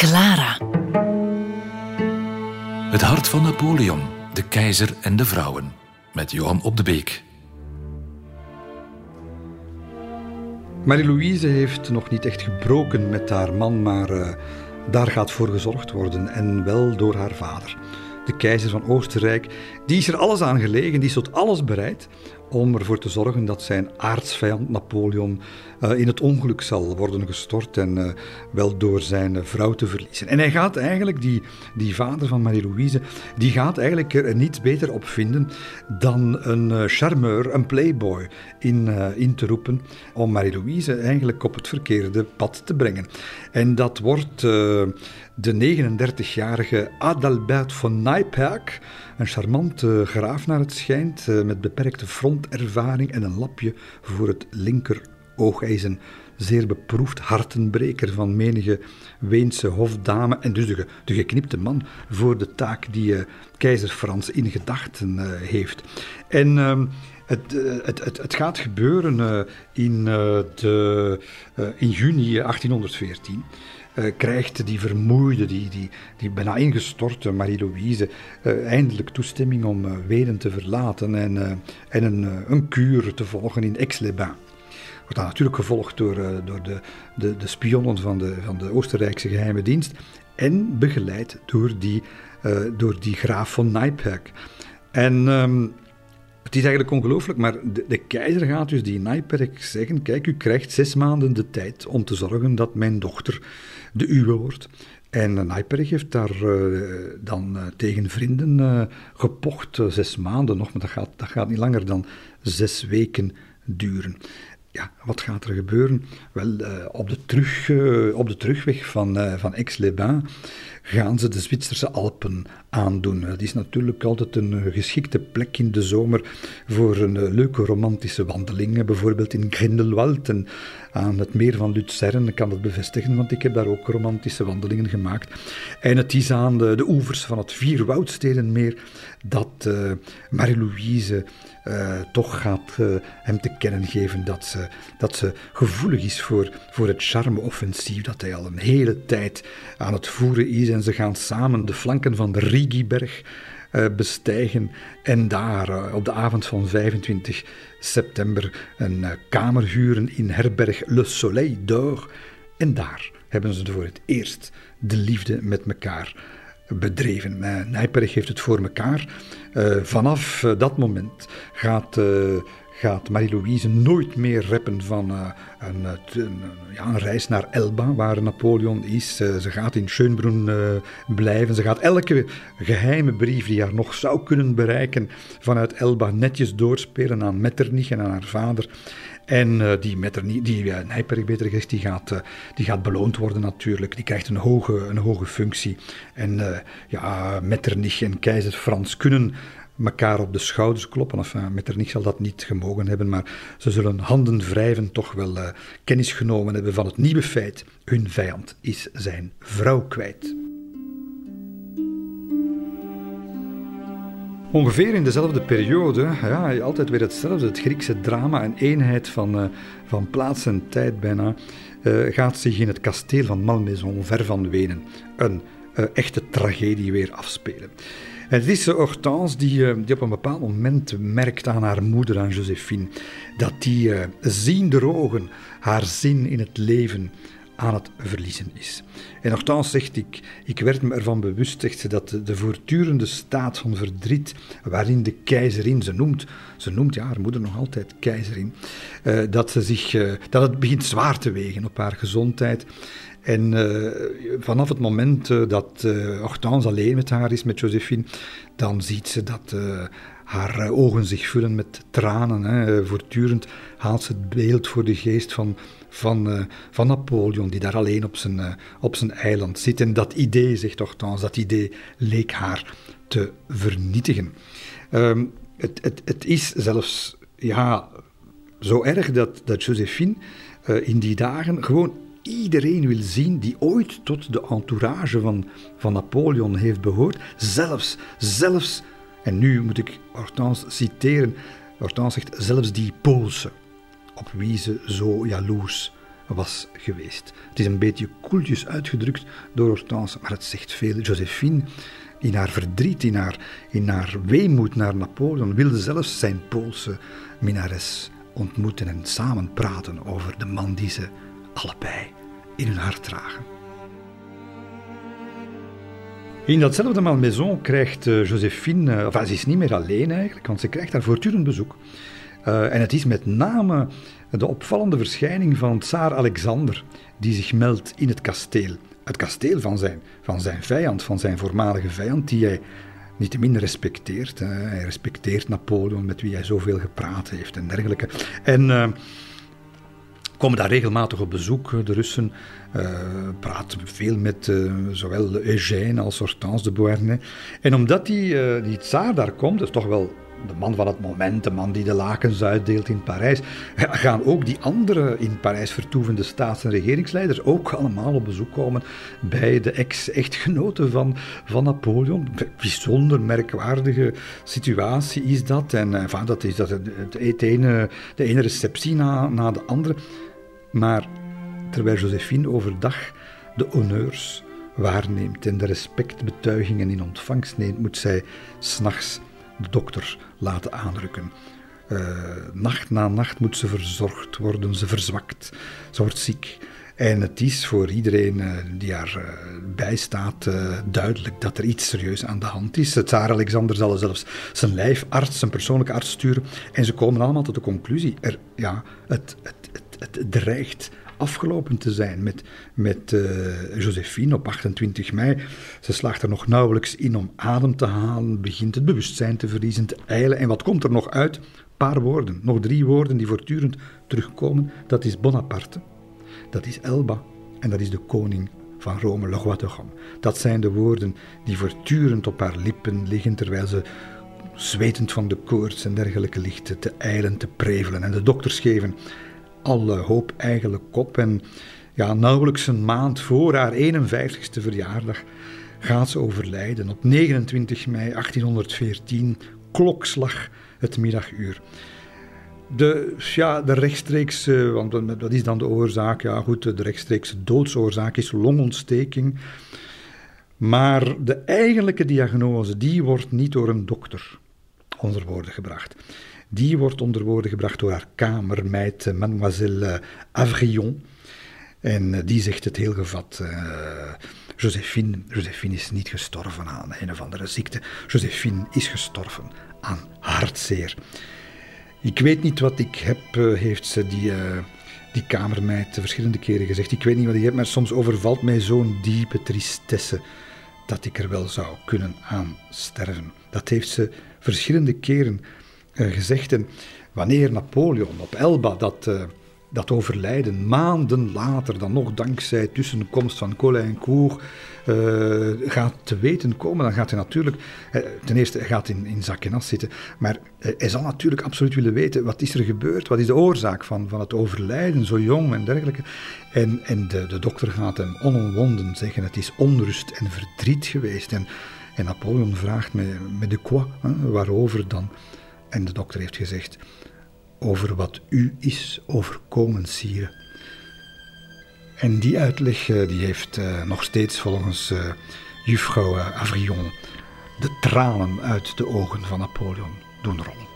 Clara. Het hart van Napoleon, de keizer en de vrouwen. Met Johan op de Beek. Marie-Louise heeft nog niet echt gebroken met haar man, maar uh, daar gaat voor gezorgd worden. En wel door haar vader. De keizer van Oostenrijk, die is er alles aan gelegen, die is tot alles bereid om ervoor te zorgen dat zijn aardsvijand Napoleon uh, in het ongeluk zal worden gestort en uh, wel door zijn vrouw te verliezen. En hij gaat eigenlijk, die, die vader van Marie-Louise, die gaat eigenlijk er niets beter op vinden dan een uh, charmeur, een playboy in, in te roepen om Marie-Louise eigenlijk op het verkeerde pad te brengen. En dat wordt de 39-jarige Adalbert von Nijperk, een charmante graaf naar het schijnt, met beperkte frontervaring en een lapje voor het linker oog. Hij is een zeer beproefd hartenbreker van menige Weense hofdame en dus de, de geknipte man voor de taak die uh, keizer Frans in gedachten uh, heeft. En het, het, het, het, gaat gebeuren in, de, in juni 1814. Krijgt die vermoeide, die, die, die bijna ingestorte Marie-Louise eindelijk toestemming om Wenen te verlaten en, en een, een kuur te volgen in Aix-les-Bains. Wordt dan natuurlijk gevolgd door, uh, door de, de, de spionnen van de, van de Oostenrijkse geheime dienst. En begeleid door die, uh, door die graaf van Nijperk. En um, het is eigenlijk ongelooflijk, maar de, de, keizer gaat dus die Nijperk zeggen: Kijk, u krijgt zes maanden de tijd om te zorgen dat mijn dochter de uwe wordt. En Nijperk heeft daar uh, dan uh, tegen vrienden uh, gepocht, zes maanden nog, maar dat gaat, dat gaat niet langer dan zes weken duren ja, wat gaat er gebeuren? Wel, op, de terug, op de terugweg van, van Aix-les-Bains gaan ze de Zwitserse Alpen aandoen. Dat is natuurlijk altijd een geschikte plek in de zomer voor een leuke romantische wandeling. Bijvoorbeeld in Grindelwald en aan het meer van Luzern. Ik kan dat bevestigen, want ik heb daar ook romantische wandelingen gemaakt. En het is aan de, oevers van het Vierwoudstedenmeer dat Marie-Louise uh, toch gaat uh, hem te kennen geven dat ze, dat ze gevoelig is voor, voor het charme-offensief dat hij al een hele tijd aan het voeren is. En ze gaan samen de flanken van de Rigiberg uh, bestijgen en daar op de avond van 25 september een kamer huren in herberg Le Soleil d'Or. En daar hebben ze voor het eerst de liefde met elkaar bedreven. Uh, Nijperg heeft het voor elkaar. Uh, vanaf uh, dat moment gaat, gaat Marie-Louise nooit meer reppen van een, een, ja, een, reis naar Elba, waar Napoleon is. ze gaat in Schönbrunn blijven. Ze gaat elke geheime brief die haar nog zou kunnen bereiken vanuit Elba netjes doorspelen aan Metternich en aan haar vader. En uh, die, Metternich, die uh, Nijperk, beter gezegd, die gaat, uh, die gaat beloond worden natuurlijk. Die krijgt een hoge, een hoge functie. En ja, Metternich en keizer Frans kunnen elkaar op de schouders kloppen. Enfin, Metternich zal dat niet gemogen hebben, maar ze zullen handen wrijven toch wel kennis genomen hebben van het nieuwe feit. Hun vijand is zijn vrouw kwijt. Ongeveer in dezelfde periode, ja, altijd weer hetzelfde, het Griekse drama en eenheid van, uh, van plaats en tijd bijna, uh, gaat zich in het kasteel van Malmaison, ver van Wenen, een uh, echte tragedie weer afspelen. En het is Hortense die, die op een bepaald moment merkt aan haar moeder, aan Josephine, dat die ziende ogen haar zin in het leven aan het verliezen is. En nogthans zegt ik, ik werd me ervan bewust, zegt ze, dat de, de voortdurende staat van verdriet waarin de keizerin, ze noemt, ze noemt ja, haar moeder nog altijd keizerin, uh, dat, ze zich, uh, dat het begint zwaar te wegen op haar gezondheid. En uh, vanaf het moment dat Hortense alleen met haar is, met Josephine, dan ziet ze dat haar ogen zich vullen met tranen. Hè. Voortdurend haalt ze het beeld voor de geest van van, uh, van Napoleon, die daar alleen op zijn, uh, op zijn eiland zit. En dat idee, zegt Hortense, dat idee leek haar te vernietigen. Um, het, het, het is zelfs ja, zo erg dat, dat Josephine uh, in die dagen gewoon iedereen wil zien die ooit tot de entourage van, van Napoleon heeft behoord. Zelfs, zelfs, en nu moet ik Hortense citeren, Hortense zegt zelfs die Poolse op wie ze zo jaloers was geweest. Het is een beetje koeltjes uitgedrukt door Hortense, maar het zegt veel. Josephine, in haar verdriet, in haar, in haar weemoed naar Napoleon, wilde zelfs zijn Poolse minares ontmoeten en samen praten over de man die ze allebei in hun hart dragen. In datzelfde Malmaison krijgt uh, Josephine, uh, enfin, ze is niet meer alleen eigenlijk, want ze krijgt daar voortdurend bezoek. Uh, en het is met name de opvallende verschijning van tsaar Alexander, die zich meldt in het kasteel. Het kasteel van zijn, van zijn vijand, van zijn voormalige vijand, die hij niet te minder respecteert. Hè. Hij respecteert Napoleon, met wie hij zoveel gepraat heeft en dergelijke. En uh, komen daar regelmatig op bezoek, de Russen. Uh, praten veel met zowel Eugène als Hortense de Beauharnais. En omdat die, die tsaar daar komt, is toch wel de man van het moment, de man die de lakens uitdeelt in Parijs, gaan ook die andere in Parijs vertoevende staats- en regeringsleiders ook allemaal op bezoek komen bij de ex-echtgenoten van, van Napoleon. Bijzonder merkwaardige situatie is dat. En eh, enfin, dat is dat het, het ene, de ene receptie na, na de andere. Maar terwijl Josephine overdag de honneurs waarneemt en de respectbetuigingen in ontvangst neemt, moet zij s'nachts de dokter laten aanrukken. Uh, nacht na nacht moet ze verzorgd worden, ze verzwakt, ze wordt ziek. En het is voor iedereen uh, die haar uh, bijstaat duidelijk dat er iets serieus aan de hand is. Tsaar Alexander zal zelfs zijn lijfarts, zijn persoonlijke arts sturen. En ze komen allemaal tot de conclusie: er, ja, het, het, het, het dreigt afgelopen te zijn met, met uh, Josephine op 28 mei. Ze slaagt er nog nauwelijks in om adem te halen, begint het bewustzijn te verliezen, te eilen. En wat komt er nog uit? Paar woorden, nog drie woorden die voortdurend terugkomen. Dat is Bonaparte, dat is Elba en dat is de koning van Rome, Rome. Dat zijn de woorden die voortdurend op haar lippen liggen terwijl ze zwetend van de koorts en dergelijke ligt te eilen, te prevelen. En de dokters geven alle hoop eigenlijk op. En ja, nauwelijks een maand voor haar 51ste verjaardag gaat ze overlijden. Op 29 mei 1814, klokslag het middaguur. De, ja, de rechtstreekse, want dat is dan de oorzaak, ja goed, de rechtstreekse doodsoorzaak is longontsteking. Maar de eigenlijke diagnose, die wordt niet door een dokter onder woorden gebracht die wordt onder woorden gebracht door haar kamermeid, eh, mademoiselle eh, Avrillon. En eh, die zegt het heel gevat. Josephine, Josephine is niet gestorven aan een of andere ziekte. Josephine is gestorven aan hartzeer. Ik weet niet wat ik heb, heeft ze die, die kamermeid verschillende keren gezegd. Ik weet niet wat ik heb, maar soms overvalt mij zo'n diepe tristesse dat ik er wel zou kunnen aan sterven. Dat heeft ze verschillende keren uh, gezegd. En wanneer Napoleon op Elba dat, uh, dat overlijden maanden later, dan nog dankzij tussenkomst van Colincourt, uh, gaat te weten komen, dan gaat hij natuurlijk, ten eerste, hij gaat in, in zak en as zitten, maar hij zal natuurlijk absoluut willen weten, wat is er gebeurd, wat is de oorzaak van, van het overlijden, zo jong en dergelijke. En, en de, de dokter gaat hem onomwonden zeggen, het is onrust en verdriet geweest. En, en Napoleon vraagt met, met de quoi, waarover dan? En de dokter heeft gezegd: Over wat u is overkomen, sire. En die uitleg eh, die heeft uh, nog steeds volgens uh, juffrouw Avrillon de tranen uit de ogen van Napoleon doen rollen.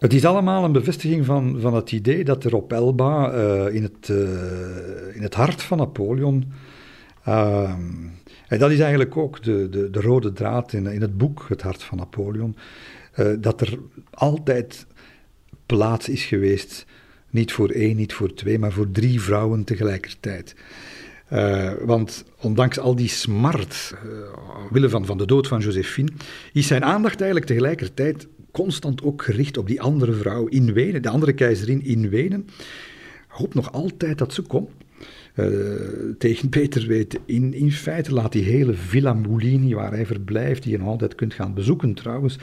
Het is allemaal een bevestiging van, van het idee dat er op Elba, uh, in, het, uh, in het hart van Napoleon, uh, en dat is eigenlijk ook de, de, de rode draad in, in het boek Het Hart van Napoleon, dat er altijd plaats is geweest, niet voor één, niet voor twee, maar voor drie vrouwen tegelijkertijd. Want ondanks al die smart, uh, wille van, van de dood van Josephine, is zijn aandacht eigenlijk tegelijkertijd constant ook gericht op die andere vrouw in Wenen, de andere keizerin in Wenen. Hoop nog altijd dat ze komt. tegen Peter weet in. In feite laat die hele Villa Mulini, waar hij verblijft, die je nog altijd kunt gaan bezoeken trouwens,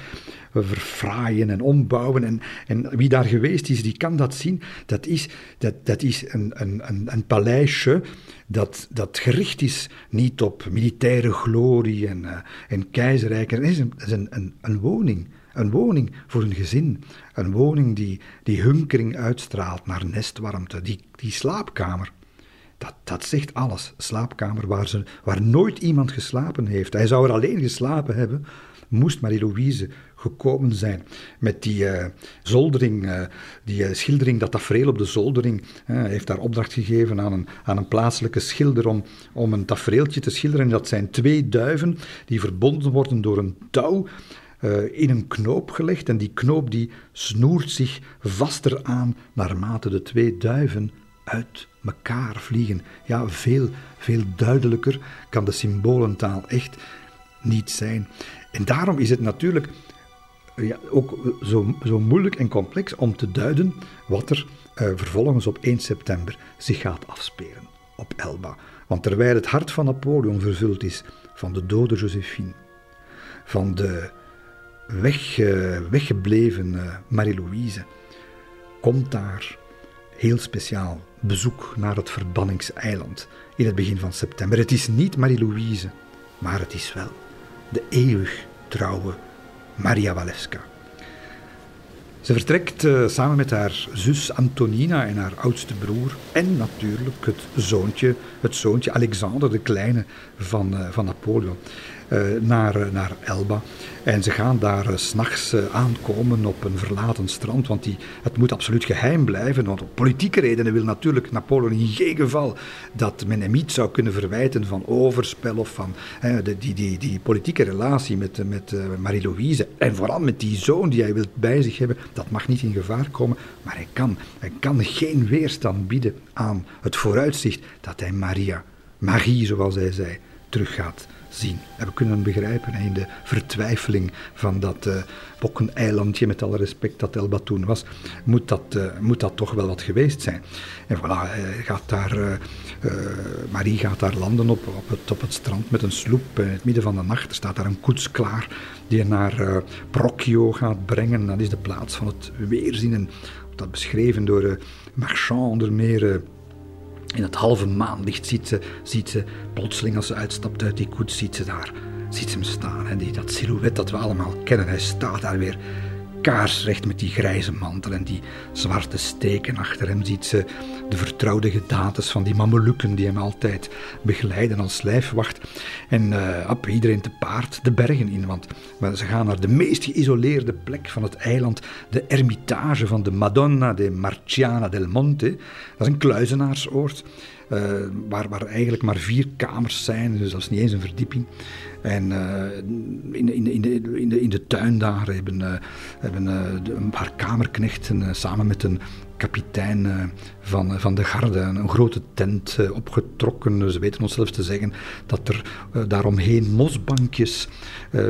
verfraaien en ombouwen. En, en wie daar geweest is, die kan dat zien. Dat is, dat, dat is een, een, een, een paleisje dat, dat gericht is niet op militaire glorie en, uh, en keizerrijk. Het is, een, is een, een, een woning. Een woning voor een gezin. Een woning die, die hunkering uitstraalt naar nestwarmte. Die, die slaapkamer. Dat, dat zegt alles. Slaapkamer waar, ze, waar nooit iemand geslapen heeft. Hij zou er alleen geslapen hebben, moest Marie-Louise gekomen zijn. Met die uh, zoldering, uh, die uh, schildering, dat tafereel op de zoldering. Hij heeft daar opdracht gegeven aan een, aan een plaatselijke schilder om, om een tafereeltje te schilderen. Dat zijn twee duiven die verbonden worden door een touw. In een knoop gelegd en die knoop die snoert zich vaster aan naarmate de twee duiven uit elkaar vliegen. Ja, veel, veel duidelijker kan de symbolentaal echt niet zijn. En daarom is het natuurlijk ja, ook zo, zo moeilijk en complex om te duiden wat er uh, vervolgens op 1 september zich gaat afspelen op Elba. Want terwijl het hart van Napoleon vervuld is van de dode Josephine, van de weg, uh, weggebleven uh, Marie-Louise, komt daar heel speciaal bezoek naar het verbanningseiland in het begin van september. Het is niet Marie-Louise, maar het is wel de eeuwig trouwe Maria Walewska. Ze vertrekt uh, samen met haar zus Antonina en haar oudste broer en natuurlijk het zoontje, het zoontje Alexander, de kleine van, van Napoleon. Eh, naar, eh, naar Elba. En ze gaan daar uh, s'nachts aankomen op een verlaten strand, want die, het moet absoluut geheim blijven. Want op politieke redenen wil natuurlijk Napoleon in geen geval dat men hem iets zou kunnen verwijten van overspel of van de, die, die, die politieke relatie met, met Marie-Louise. En vooral met die zoon die hij wil bij zich hebben, dat mag niet in gevaar komen. Maar hij kan, hij kan geen weerstand bieden aan het vooruitzicht dat hij Maria, Marie zoals hij zei, terug gaat zien. En we kunnen begrijpen in de vertwijfeling van dat uh, bokkeneilandje, met alle respect dat Elba toen was, moet dat, uh, moet dat toch wel wat geweest zijn. En voilà, gaat daar, Marie gaat daar landen op, op, het, op het strand met een sloep in het midden van de nacht. Er staat daar een koets klaar die naar Procchio gaat brengen. Dat is de plaats van het weerzien. En dat beschreven door Marchand onder meer in het halve maanlicht ziet ze, ziet ze plotseling als ze uitstapt uit die koets, ziet ze daar, ziet hem staan. En die, dat silhouet dat we allemaal kennen, hij staat daar weer kaarsrecht met die grijze mantel en die zwarte steken achter hem ziet ze de vertrouwde gedaantes van die mamelukken die hem altijd begeleiden als lijfwacht. En uh, op, iedereen te paard de bergen in, want ze gaan naar de meest geïsoleerde plek van het eiland, de ermitage van de Madonna de Marciana del Monte. Dat is een kluizenaarsoord. Uh, waar, waar eigenlijk maar vier kamers zijn, dus dat is niet eens een verdieping. En uh, in, in, in, de, in, de, in de tuin daar hebben, uh, hebben een paar kamerknechten samen met een kapitein van, van de garde een grote tent opgetrokken. Ze weten ons zelfs te zeggen dat er daaromheen mosbankjes,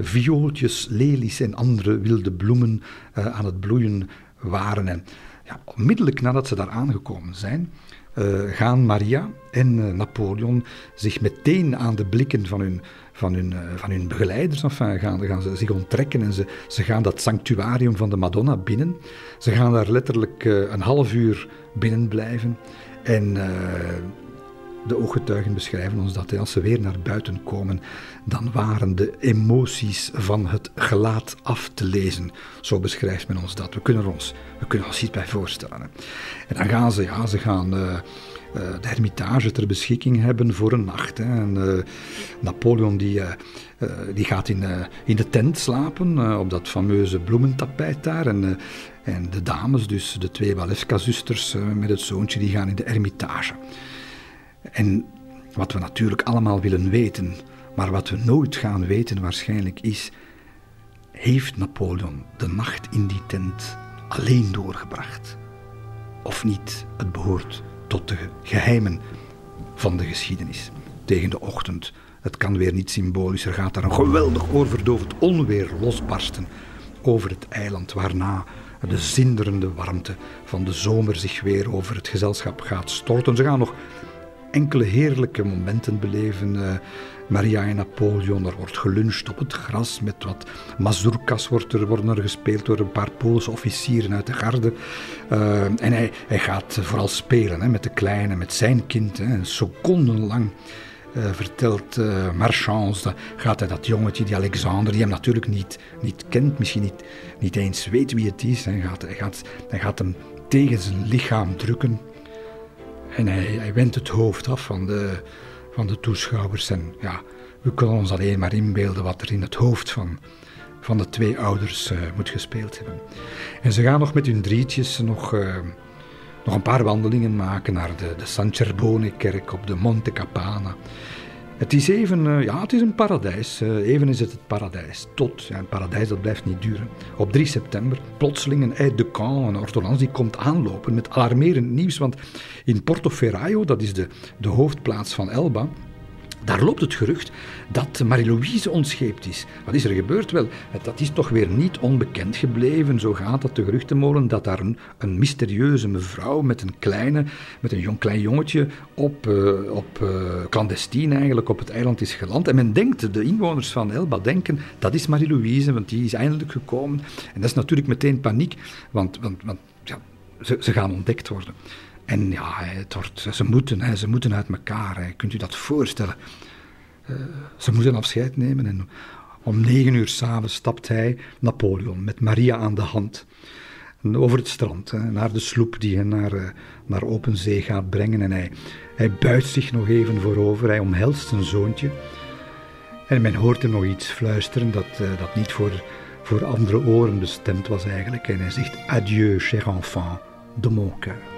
viooltjes, lelies en andere wilde bloemen aan het bloeien waren. En ja, onmiddellijk nadat ze daar aangekomen zijn, gaan Maria en Napoleon zich meteen aan de blikken van hun, van hun, uh, van hun begeleiders enfin, gaan, gaan ze zich onttrekken en ze, ze gaan dat sanctuarium van de Madonna binnen. Ze gaan daar letterlijk een half uur binnen blijven en de ooggetuigen beschrijven ons dat als ze weer naar buiten komen, dan waren de emoties van het gelaat af te lezen. Zo beschrijft men ons dat. We kunnen ons, we kunnen ons iets bij voorstellen. En dan gaan ze, ja, ze gaan de hermitage ter beschikking hebben voor een nacht. Hè. En, uh, Napoleon die, die gaat in, in de tent slapen, op dat fameuze bloementapijt daar. En, en de dames, dus de twee Walewska-zusters met het zoontje, die gaan in de hermitage. En wat we natuurlijk allemaal willen weten, maar wat we nooit gaan weten waarschijnlijk is, heeft Napoleon de nacht in die tent alleen doorgebracht? Of niet? Het behoort tot de geheimen van de geschiedenis. Tegen de ochtend, het kan weer niet symbolisch, er gaat daar een geweldig oorverdovend onweer losbarsten over het eiland, waarna de zinderende warmte van de zomer zich weer over het gezelschap gaat storten. Ze gaan nog enkele heerlijke momenten beleven. Maria en Napoleon, er wordt geluncht op het gras met wat mazurkas wordt er, worden er gespeeld door een paar Poolse officieren uit de garde. Uh, en hij, hij gaat vooral spelen hè, met de kleine, met zijn kind, hè, secondenlang. Uh, vertelt uh, Marchand, gaat hij dat jongetje, die Alexander, die hem natuurlijk niet, niet kent, misschien niet, niet eens weet wie het is. Hij gaat, gaat, gaat hem tegen zijn lichaam drukken. En hij, hij wendt het hoofd af van de, van de toeschouwers. En ja, we kunnen ons alleen maar inbeelden wat er in het hoofd van, van de twee ouders uh, moet gespeeld hebben. En ze gaan nog met hun drietjes nog, uh, nog een paar wandelingen maken naar de, de San Cerbone-kerk op de Monte Capana. Het is even, uh, ja, het is een paradijs. Uh, even is het het paradijs. Tot, een paradijs dat blijft niet duren. Op 3 september, plotseling een aide de camp, een orthodox, die komt aanlopen met alarmerend nieuws. Want in Portoferraio, dat is de, de hoofdplaats van Elba, daar loopt het gerucht dat Marie-Louise ontscheept is. Wat is er gebeurd? Wel, dat is toch weer niet onbekend gebleven. Zo gaat het de geruchtenmolen dat daar een, een mysterieuze mevrouw met een kleine, met een jong, klein jongetje op, uh, op uh, clandestien eigenlijk op het eiland is geland. En men denkt, de inwoners van Elba denken, dat is Marie-Louise, want die is eindelijk gekomen. En dat is natuurlijk meteen paniek, want, want, want ja, ze, ze gaan ontdekt worden. En ja, het wordt, ze, moeten, ze moeten uit elkaar. Kunt u dat voorstellen? Uh, ze moeten afscheid nemen. En om negen uur s'avonds stapt hij, Napoleon, met Maria aan de hand. Over het strand, hè, naar de sloep die hen naar, uh, naar open zee gaat brengen. En hij, hij buigt zich nog even voorover. Hij omhelst zijn zoontje. En men hoort hem nog iets fluisteren dat, uh, dat niet voor, voor andere oren bestemd was eigenlijk. En hij zegt: Adieu, cher enfant de mon cœur.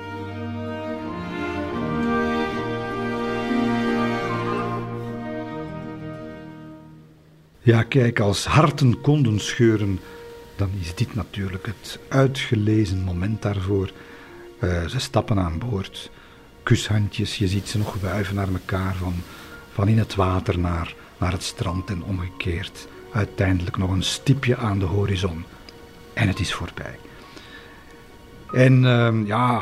Ja, kijk, als harten konden scheuren, dan is dit natuurlijk het uitgelezen moment daarvoor. Uh, ze stappen aan boord, kushandjes, je ziet ze nog wuiven naar elkaar van, van in het water naar, naar het strand en omgekeerd. Uiteindelijk nog een stipje aan de horizon en het is voorbij. En uh, ja,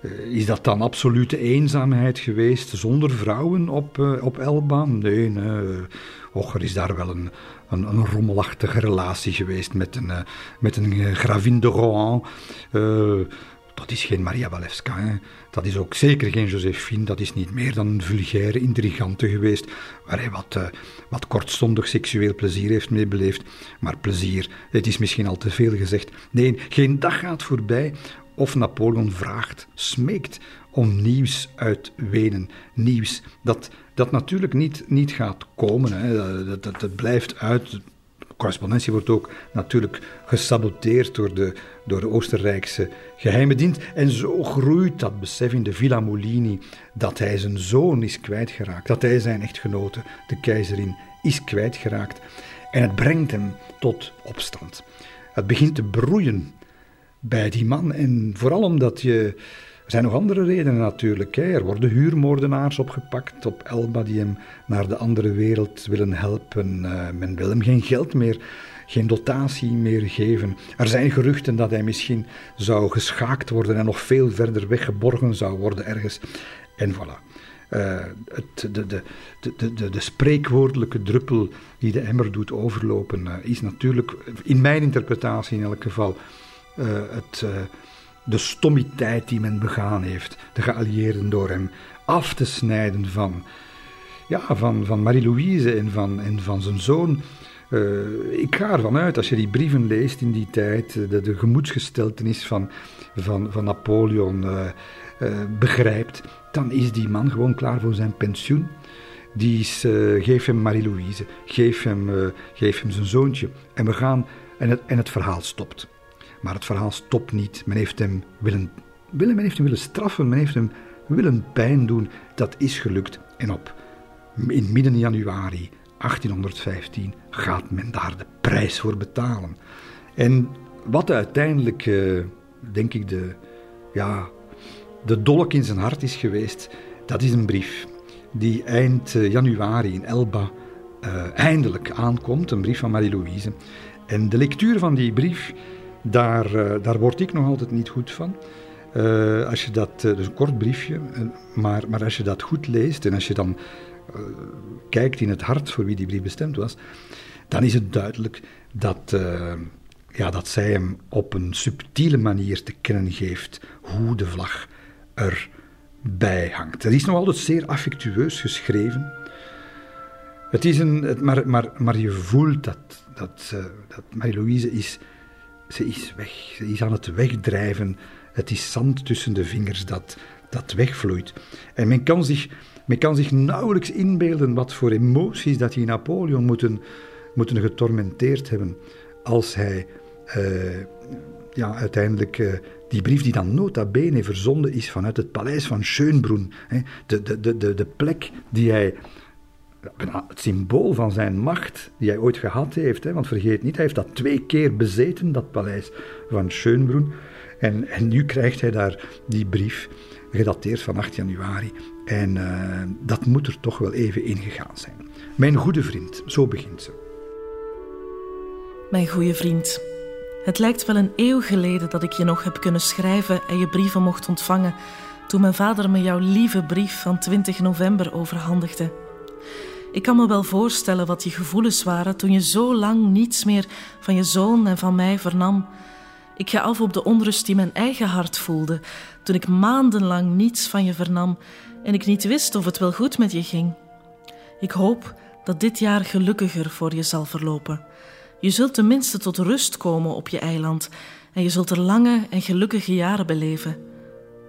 eh, is dat dan absolute eenzaamheid geweest zonder vrouwen op, uh, op Elba? Nee, nee. Och, er is daar wel een, een, een rommelachtige relatie geweest met een, uh, met een gravin de Rohan. dat is geen Maria Walewska. Hè. Dat is ook zeker geen Josephine. Dat is niet meer dan een vulgaire intrigante geweest. Waar hij wat, wat kortstondig seksueel plezier heeft mee beleefd. Maar plezier, het is misschien al te veel gezegd. Nee, geen dag gaat voorbij of Napoleon vraagt, smeekt om nieuws uit Wenen. Nieuws dat, dat natuurlijk niet, niet gaat komen. Hè. Dat, dat, dat blijft uit. De correspondentie wordt ook natuurlijk gesaboteerd door de, door de Oostenrijkse geheime dienst. En zo groeit dat besef in de Villa Molini dat hij zijn zoon is kwijtgeraakt. Dat hij zijn echtgenote, de keizerin, is kwijtgeraakt. En het brengt hem tot opstand. Het begint te broeien bij die man. En vooral omdat je. Er zijn nog andere redenen natuurlijk. Er worden huurmoordenaars opgepakt op Elba die hem naar de andere wereld willen helpen. Uh, men wil hem geen geld meer, geen dotatie meer geven. Er zijn geruchten dat hij misschien zou geschaakt worden en nog veel verder weggeborgen zou worden ergens. En voilà. Uh, het, de, de, de, de, de spreekwoordelijke druppel die de emmer doet overlopen, uh, is natuurlijk, in mijn interpretatie in elk geval, het, de stommiteit die men begaan heeft, de geallieerden door hem af te snijden van, ja, van, van Marie-Louise en van, en van zijn zoon. Uh, ik ga ervan uit, als je die brieven leest in die tijd, de, de gemoedsgesteltenis van, van, van Napoleon begrijpt, dan is die man gewoon klaar voor zijn pensioen. Die is, geef hem Marie-Louise, geef, hem, geef hem zijn zoontje en we gaan en het, en het verhaal stopt. Maar het verhaal stopt niet. Men heeft hem willen, willen, men heeft hem willen straffen, men heeft hem willen pijn doen. Dat is gelukt. En op in midden januari 1815 gaat men daar de prijs voor betalen. En wat uiteindelijk, uh, denk ik, de, ja, de dolk in zijn hart is geweest, dat is een brief die eind uh, januari in Elba uh, eindelijk aankomt, een brief van Marie-Louise. En de lectuur van die brief daar, uh, daar word ik nog altijd niet goed van. Uh, als je dat, dus een kort briefje, maar, maar als je dat goed leest en als je dan kijkt in het hart voor wie die brief bestemd was, dan is het duidelijk dat, ja, dat zij hem op een subtiele manier te kennen geeft hoe de vlag erbij hangt. Het is nog altijd zeer affectueus geschreven. Het is een, maar, maar, maar je voelt dat, dat, dat Marie-Louise is, ze is weg. Ze is aan het wegdrijven het is zand tussen de vingers dat, dat wegvloeit. En men kan, zich, men kan zich nauwelijks inbeelden wat voor emoties dat die Napoleon moeten, moeten getormenteerd hebben als hij uh, ja, uiteindelijk uh, die brief die dan nota bene verzonden is vanuit het paleis van Schönbrunn, hè, de, de, de, de plek die hij het symbool van zijn macht die hij ooit gehad heeft. Hè, want vergeet niet, hij heeft dat twee keer bezeten, dat paleis van Schönbrunn. En, en nu krijgt hij daar die brief, gedateerd van 8 januari. En uh, dat moet er toch wel even ingegaan zijn. Mijn goede vriend, zo begint ze. Mijn goede vriend, het lijkt wel een eeuw geleden dat ik je nog heb kunnen schrijven en je brieven mocht ontvangen toen mijn vader me jouw lieve brief van 20 november overhandigde. Ik kan me wel voorstellen wat je gevoelens waren toen je zo lang niets meer van je zoon en van mij vernam ik ga af op de onrust die mijn eigen hart voelde toen ik maandenlang niets van je vernam en ik niet wist of het wel goed met je ging. Ik hoop dat dit jaar gelukkiger voor je zal verlopen. Je zult tenminste tot rust komen op je eiland en je zult er lange en gelukkige jaren beleven.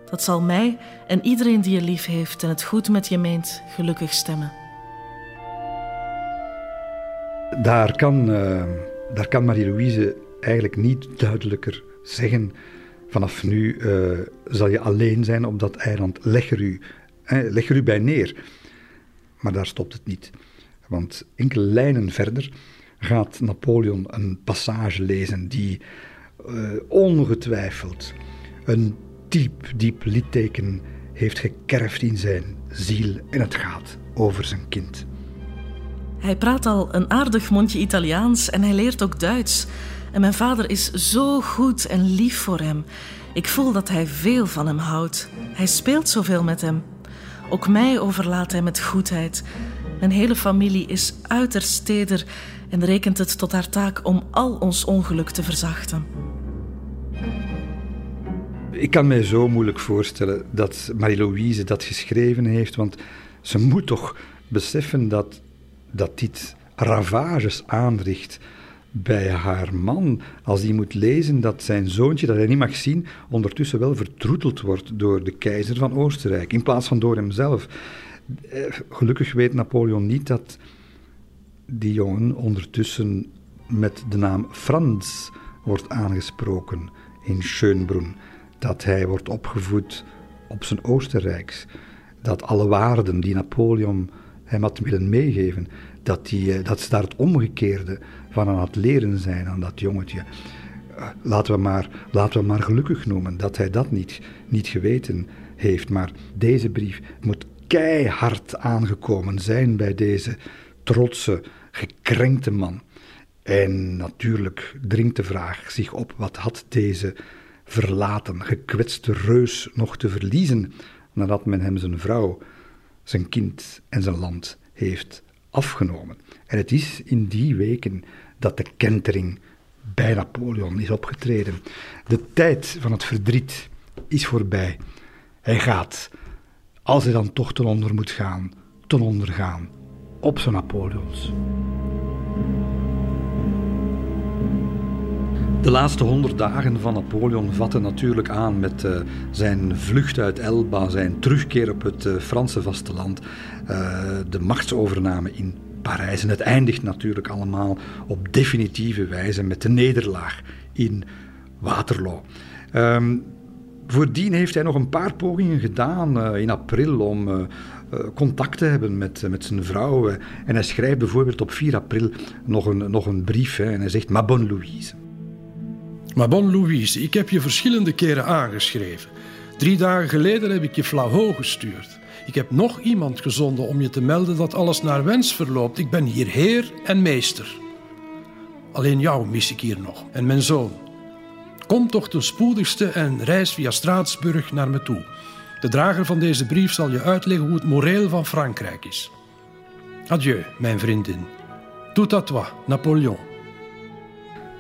Dat zal mij en iedereen die je lief heeft en het goed met je meent gelukkig stemmen. Daar kan, uh, daar kan Marie-Louise eigenlijk niet duidelijker zeggen: vanaf nu uh, zal je alleen zijn op dat eiland, leg er, u, leg er u bij neer. Maar daar stopt het niet. Want enkele lijnen verder gaat Napoleon een passage lezen die uh, ongetwijfeld een diep, diep litteken heeft gekerfd in zijn ziel en het gaat over zijn kind. Hij praat al een aardig mondje Italiaans en hij leert ook Duits. En mijn vader is zo goed en lief voor hem. Ik voel dat hij veel van hem houdt. Hij speelt zoveel met hem. Ook mij overlaat hij met goedheid. Mijn hele familie is uiterst teder en rekent het tot haar taak om al ons ongeluk te verzachten. Ik kan mij zo moeilijk voorstellen dat Marie-Louise dat geschreven heeft, want ze moet toch beseffen dat, dat dit ravages aanricht bij haar man, als hij moet lezen dat zijn zoontje, dat hij niet mag zien, ondertussen wel vertroeteld wordt door de keizer van Oostenrijk, in plaats van door hemzelf. Eh, gelukkig weet Napoleon niet dat die jongen ondertussen met de naam Frans wordt aangesproken in Schönbrunn. Dat hij wordt opgevoed op zijn Oostenrijks. Dat alle waarden die Napoleon hem had willen meegeven, dat, die, eh, dat ze daar het omgekeerde van aan het leren zijn aan dat jongetje. Eh, laten we maar, laten we maar gelukkig noemen dat hij dat niet, niet geweten heeft. Maar deze brief moet keihard aangekomen zijn bij deze trotse, gekrenkte man. En natuurlijk dringt de vraag zich op: wat had deze verlaten, gekwetste reus nog te verliezen nadat men hem zijn vrouw, zijn kind en zijn land heeft afgenomen? En het is in die weken dat de kentering bij Napoleon is opgetreden. De tijd van het verdriet is voorbij. Hij gaat, als hij dan toch ten onder moet gaan, ten onder gaan op zijn Napoleons. De laatste honderd dagen van Napoleon vatten natuurlijk aan met uh, zijn vlucht uit Elba, zijn terugkeer op het uh, Franse vasteland, uh, de machtsovername in Parijs. En het eindigt natuurlijk allemaal op definitieve wijze met de nederlaag in Waterloo. Um, voordien heeft hij nog een paar pogingen gedaan in april om contact te hebben met, met zijn vrouw. en hij schrijft bijvoorbeeld op 4 april nog een, nog een brief hè, en hij zegt: Ma bonne Louise. Ma bonne Louise, ik heb je verschillende keren aangeschreven. Drie dagen geleden heb ik je flauw gestuurd. Ik heb nog iemand gezonden om je te melden dat alles naar wens verloopt. Ik ben hier heer en meester. Alleen jou mis ik hier nog en mijn zoon. Kom toch ten spoedigste en reis via Straatsburg naar me toe. De drager van deze brief zal je uitleggen hoe het moreel van Frankrijk is. Adieu, mijn vriendin. Tout à toi, Napoleon.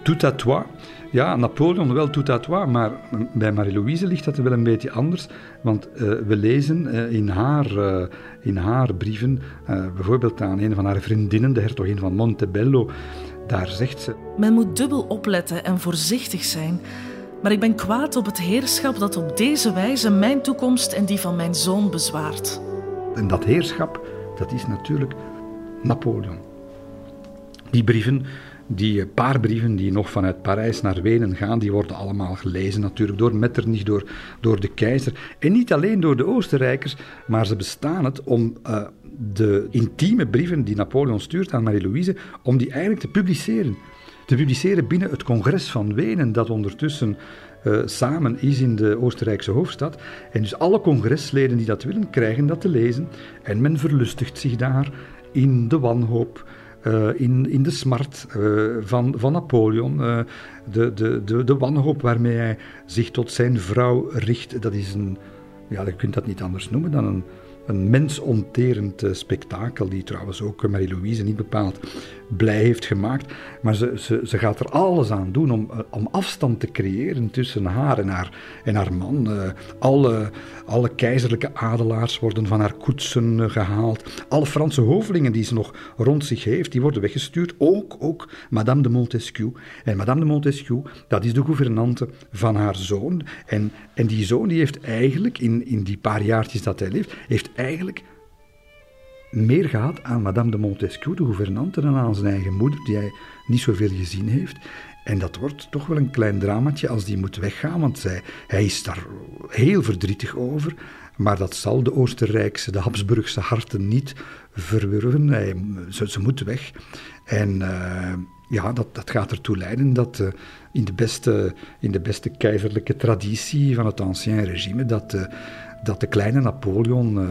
Tout à toi. Ja, Napoleon wel tout à toi, maar bij Marie-Louise ligt dat wel een beetje anders. Want uh, we lezen uh, in, haar, uh, in haar brieven, bijvoorbeeld aan een van haar vriendinnen, de hertogin van Montebello, daar zegt ze... Men moet dubbel opletten en voorzichtig zijn. Maar ik ben kwaad op het heerschap dat op deze wijze mijn toekomst en die van mijn zoon bezwaart. En dat heerschap, dat is natuurlijk Napoleon. Die brieven, die paar brieven die nog vanuit Parijs naar Wenen gaan, die worden allemaal gelezen natuurlijk door Metternich, door, door de keizer. En niet alleen door de Oostenrijkers, maar ze bestaan het om uh, de intieme brieven die Napoleon stuurt aan Marie-Louise, om die eigenlijk te publiceren. Te publiceren binnen het congres van Wenen, dat ondertussen uh, samen is in de Oostenrijkse hoofdstad. En dus alle congresleden die dat willen, krijgen dat te lezen. En men verlustigt zich daar in de wanhoop, uh, in, in de smart uh, van, van Napoleon. Uh, de, de, de, de wanhoop waarmee hij zich tot zijn vrouw richt, dat is een, ja, je kunt dat niet anders noemen dan een, een mensonterend spektakel, die trouwens ook Marie-Louise niet bepaald blij heeft gemaakt. Maar ze, ze, ze gaat er alles aan doen om, eh, om afstand te creëren tussen haar en haar, en haar man. Alle, alle keizerlijke adelaars worden van haar koetsen gehaald. Alle Franse hovelingen die ze nog rond zich heeft, die worden weggestuurd. Ook, ook Madame de Montesquieu. En Madame de Montesquieu, dat is de gouvernante van haar zoon. En, en die zoon die heeft eigenlijk, in, in die paar jaartjes dat hij leeft, heeft eigenlijk meer gehad aan Madame de Montesquieu, de gouvernante, dan aan zijn eigen moeder, die hij niet zoveel gezien heeft. En dat wordt toch wel een klein dramatje als die moet weggaan, want zij, hij is daar heel verdrietig over. Maar dat zal de Oostenrijkse, de Habsburgse harten niet verwurven. Ze, ze moet weg. En uh, ja, dat, dat gaat ertoe leiden dat uh, in, de beste, in de beste keizerlijke traditie van het ancien regime, dat, uh, dat de kleine Napoleon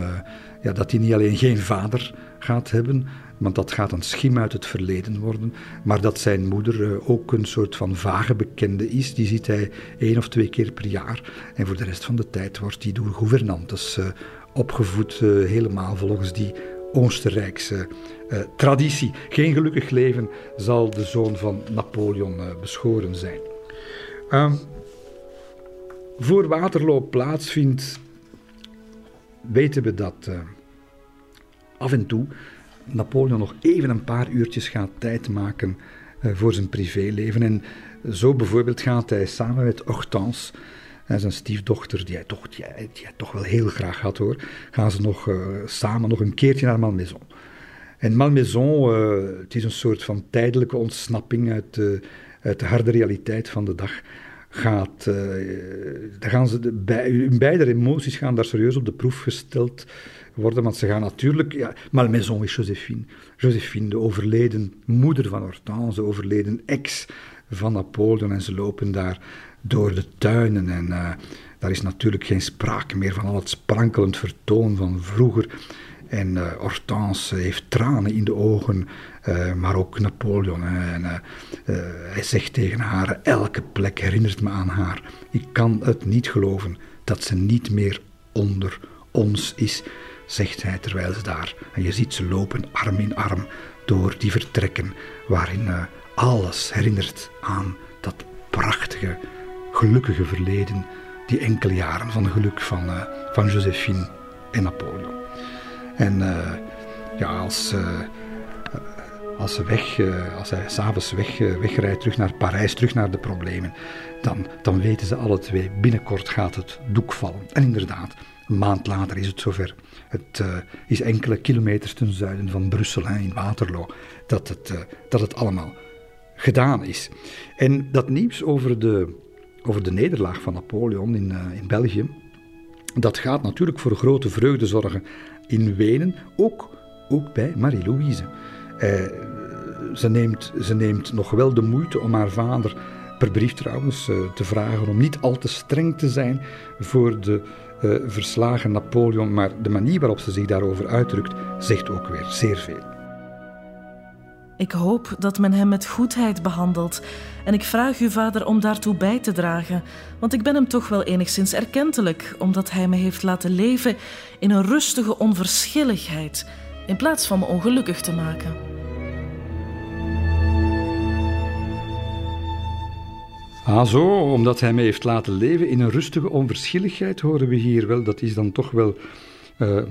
ja, dat hij niet alleen geen vader gaat hebben, want dat gaat een schim uit het verleden worden, maar dat zijn moeder eh, ook een soort van vage bekende is. Die ziet hij één of twee keer per jaar. En voor de rest van de tijd wordt hij door gouvernantes opgevoed, helemaal volgens die Oostenrijkse traditie. Geen gelukkig leven zal de zoon van Napoleon beschoren zijn. Ehm, voor Waterloo plaatsvindt weten we dat uh, af en toe Napoleon nog even een paar uurtjes gaat tijd maken uh, voor zijn privéleven. En zo bijvoorbeeld gaat hij samen met Hortense, zijn stiefdochter, die hij, toch, die, toch wel heel graag had hoor, gaan ze nog uh, samen nog een keertje naar Malmaison. En Malmaison, het is een soort van tijdelijke ontsnapping uit, uit de harde realiteit van de dag gaat, dan gaan ze bij, beide emoties gaan daar serieus op de proef gesteld worden, want ze gaan natuurlijk, ja, Malmaison is Josephine. Josephine, de overleden moeder van Hortense, de overleden ex van Napoleon, en ze lopen daar door de tuinen en uh, daar is natuurlijk geen sprake meer van al het sprankelend vertoon van vroeger. En uh, Hortense heeft tranen in de ogen, uh, maar ook Napoleon. En, uh, hij zegt tegen haar: Elke plek herinnert me aan haar. Ik kan het niet geloven dat ze niet meer onder ons is, zegt hij terwijl ze daar. En je ziet ze lopen arm in arm door die vertrekken, waarin alles herinnert aan dat prachtige, gelukkige verleden, die enkele jaren van geluk van, van Josephine en Napoleon. En uh, ja, als, uh, als, ze weg, als hij s'avonds weg, wegrijdt terug naar Parijs, terug naar de problemen, dan, dan weten ze alle twee, binnenkort gaat het doek vallen. En inderdaad, een maand later is het zover. Het is enkele kilometers ten zuiden van Brussel, in Waterloo, dat het, dat het allemaal gedaan is. En dat nieuws over de, over de nederlaag van Napoleon in, in België, dat gaat natuurlijk voor grote vreugde zorgen in Wenen, ook, ook bij Marie-Louise. Eh, ze, neemt, ze neemt nog wel de moeite om haar vader, per brief trouwens, eh, te vragen om niet al te streng te zijn voor de eh, verslagen Napoleon, maar de manier waarop ze zich daarover uitdrukt, zegt ook weer zeer veel. Ik hoop dat men hem met goedheid behandelt en ik vraag u, vader, om daartoe bij te dragen, want ik ben hem toch wel enigszins erkentelijk, omdat hij me heeft laten leven in een rustige onverschilligheid, in plaats van me ongelukkig te maken. Ah, zo, omdat hij mij heeft laten leven in een rustige onverschilligheid, horen we hier wel. Dat is dan toch wel uh,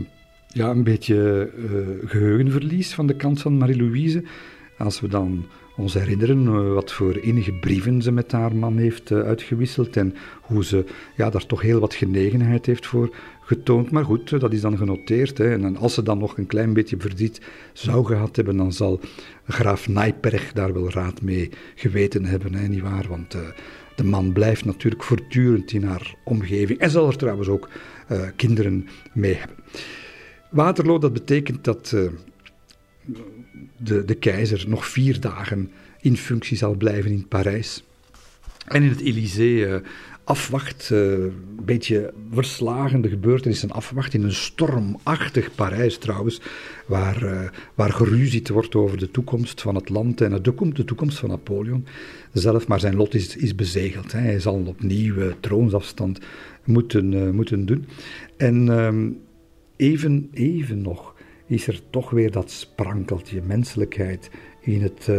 ja, een beetje uh, geheugenverlies van de kant van Marie-Louise. Als we dan ons herinneren uh, wat voor innige brieven ze met haar man heeft uitgewisseld en hoe ze ja, daar toch heel wat genegenheid heeft voor getoond. Maar goed, dat is dan genoteerd. Hè. En als ze dan nog een klein beetje verdriet zou gehad hebben, dan zal graaf Nijperg daar wel raad mee geweten hebben, hè, nietwaar? Want uh, de man blijft natuurlijk voortdurend in haar omgeving en zal er trouwens ook kinderen mee hebben. Waterloo, dat betekent dat de, de keizer nog vier dagen in functie zal blijven in Parijs. En in het Élysée afwacht, uh, een beetje verslagende gebeurtenissen afwacht in een stormachtig Parijs trouwens, waar, uh, waar geruzied wordt over de toekomst van het land en de, toekomst van Napoleon zelf, maar zijn lot is, is bezegeld. Hè. Hij zal opnieuw troonsafstand moeten, moeten doen. En ehm, even, even nog is er toch weer dat sprankeltje menselijkheid in het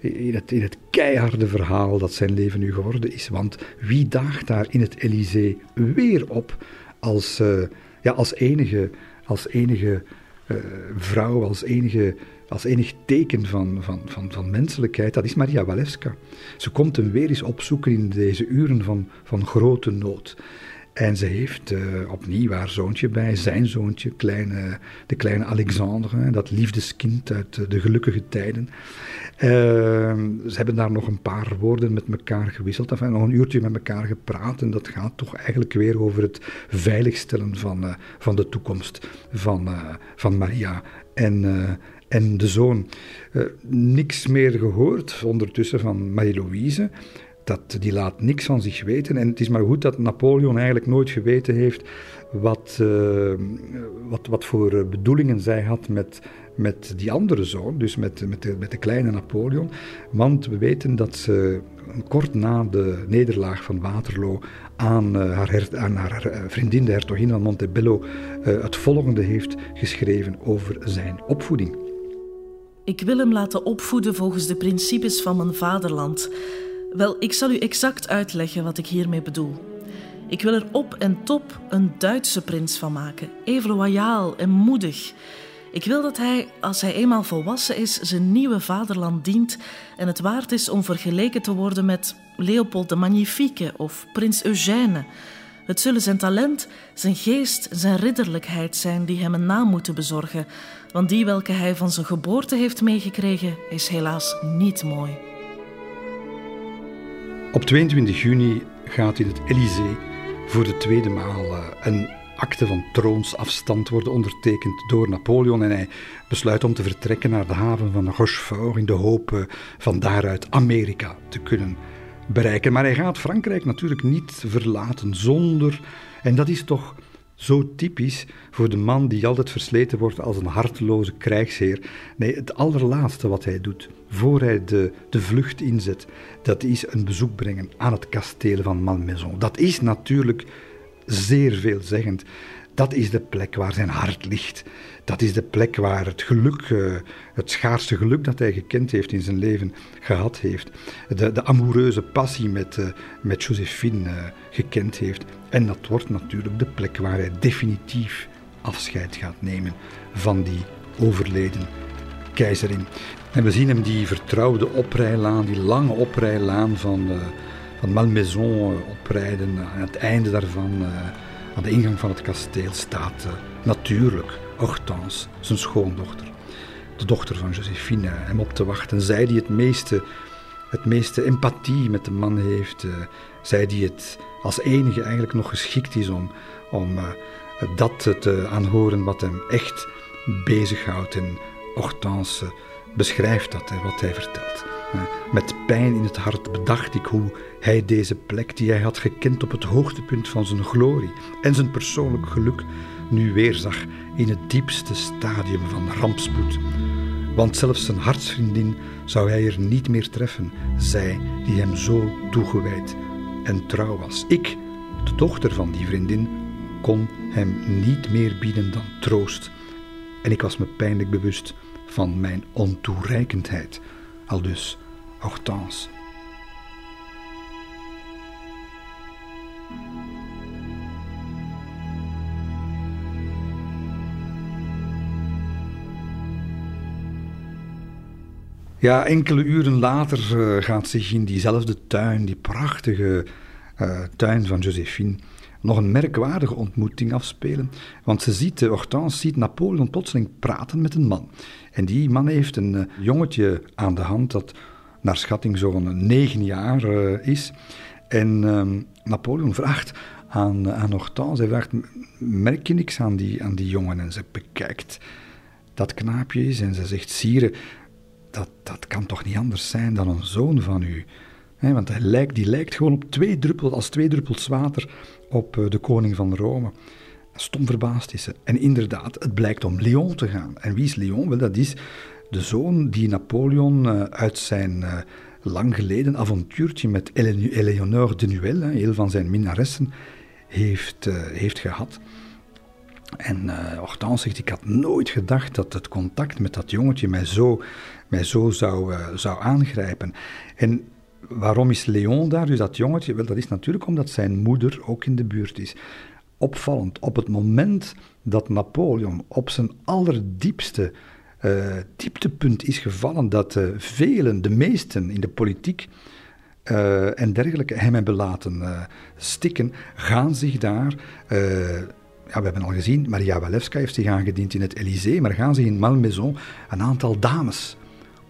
in het, in het keiharde verhaal dat zijn leven nu geworden is. Want wie daagt daar in het Elysée weer op als, uh, ja, als enige, als enige uh, vrouw, als enige, als enig teken van, van, van, van menselijkheid? Dat is Maria Walewska. Ze komt hem weer eens opzoeken in deze uren van, van grote nood. En ze heeft uh, opnieuw haar zoontje bij, zijn zoontje, kleine, de kleine Alexandre, dat liefdeskind uit de gelukkige tijden. Uh, ze hebben daar nog een paar woorden met elkaar gewisseld, enfin, nog een uurtje met elkaar gepraat. En dat gaat toch eigenlijk weer over het veiligstellen van, uh, van de toekomst van, van Maria en, en de zoon. niks meer gehoord ondertussen van Marie-Louise dat, die laat niks van zich weten. En het is maar goed dat Napoleon eigenlijk nooit geweten heeft wat, uh, wat, wat voor bedoelingen zij had met, met die andere zoon, dus met, met, de, met de kleine Napoleon. Want we weten dat ze kort na de nederlaag van Waterloo aan, uh, haar, aan haar eh, vriendin, de hertogin van Montebello, het volgende heeft geschreven over zijn opvoeding. Ik wil hem laten opvoeden volgens de principes van mijn vaderland. Wel, ik zal u exact uitleggen wat ik hiermee bedoel. Ik wil er op en top een Duitse prins van maken, even loyaal en moedig. Ik wil dat hij, als hij eenmaal volwassen is, zijn nieuwe vaderland dient en het waard is om vergeleken te worden met Leopold de Magnifique of prins Eugène. Het zullen zijn talent, zijn geest, zijn ridderlijkheid zijn die hem een naam moeten bezorgen, want die welke hij van zijn geboorte heeft meegekregen, is helaas niet mooi. Op 22 juni gaat in het Elysée voor de tweede maal eh, een akte van troonsafstand worden ondertekend door Napoleon en hij besluit om te vertrekken naar de haven van Rochefort in de hoop eh, van daaruit Amerika te kunnen bereiken. Maar hij gaat Frankrijk natuurlijk niet verlaten zonder, en dat is toch zo typisch voor de man die altijd versleten wordt als een harteloze krijgsheer. Nee, het allerlaatste wat hij doet, voor hij de, de vlucht inzet, dat is een bezoek brengen aan het kasteel van Malmaison. Dat is natuurlijk zeer veelzeggend. Dat is de plek waar zijn hart ligt. Dat is de plek waar het geluk, eh, het schaarste geluk dat hij gekend heeft in zijn leven, gehad heeft. De, de amoureuze passie met, uh, met Josephine uh, gekend heeft. En dat wordt natuurlijk de plek waar hij definitief afscheid gaat nemen van die overleden keizerin. En we zien hem die vertrouwde oprijlaan, die lange oprijlaan van, van Malmaison oprijden. Aan het einde daarvan aan de ingang van het kasteel staat natuurlijk Hortense, zijn schoondochter. De dochter van Josephine, hem op te wachten. Zij die het meeste, het meeste empathie met de man heeft. Zij die het als enige eigenlijk nog geschikt is om, om uh, dat te aanhoren wat hem echt bezighoudt. En Hortense beschrijft dat, hè, wat hij vertelt. Met pijn in het hart bedacht ik hoe hij deze plek die hij had gekend op het hoogtepunt van zijn glorie en zijn persoonlijk geluk nu weer zag in het diepste stadium van rampspoed. Want zelfs zijn hartsvriendin zou hij er niet meer treffen, zij die hem zo toegewijd en trouw was. Ik, de dochter van die vriendin, kon hem niet meer bieden dan troost. En ik was me pijnlijk bewust van mijn ontoereikendheid. Al dus Hortense. Ja, enkele uren later uh, gaat zich in diezelfde tuin, die prachtige uh, tuin van Josephine, nog een merkwaardige ontmoeting afspelen. Want ze ziet, Hortense ziet Napoleon plotseling praten met een man. En die man heeft een jongetje aan de hand dat naar schatting zo'n negen jaar is. En ehm, Napoleon vraagt aan, aan Hortense, hij vraagt, merk je niks aan die, aan die jongen? En ze bekijkt dat knaapje is en ze zegt, sire, dat, dat kan toch niet anders zijn dan een zoon van u? want hij lijkt, die lijkt gewoon op twee druppels, als twee druppels water op eh, de koning van Rome. Stom verbaasd is ze. En inderdaad, het blijkt om Leon te gaan. En wie is Leon? Wel, dat is de zoon die Napoleon uh, uit zijn uh, lang geleden avontuurtje met Eleonore de Nuel, een van zijn minnaressen, heeft, heeft gehad. En uh, Hortense zegt, ik had nooit gedacht dat het contact met dat jongetje mij zo, mij zo zou, uh, zou aangrijpen. En waarom is Leon daar, dus dat jongetje? Wel, dat is natuurlijk omdat zijn moeder ook in de buurt is. Opvallend, op het moment dat Napoleon op zijn allerdiepste uh, dieptepunt is gevallen, dat velen, de meesten in de politiek, en dergelijke hem hebben laten stikken, gaan zich daar ja, we hebben al gezien, Maria Walewska heeft zich aangediend in het Elysée, maar gaan zich in Malmaison een aantal dames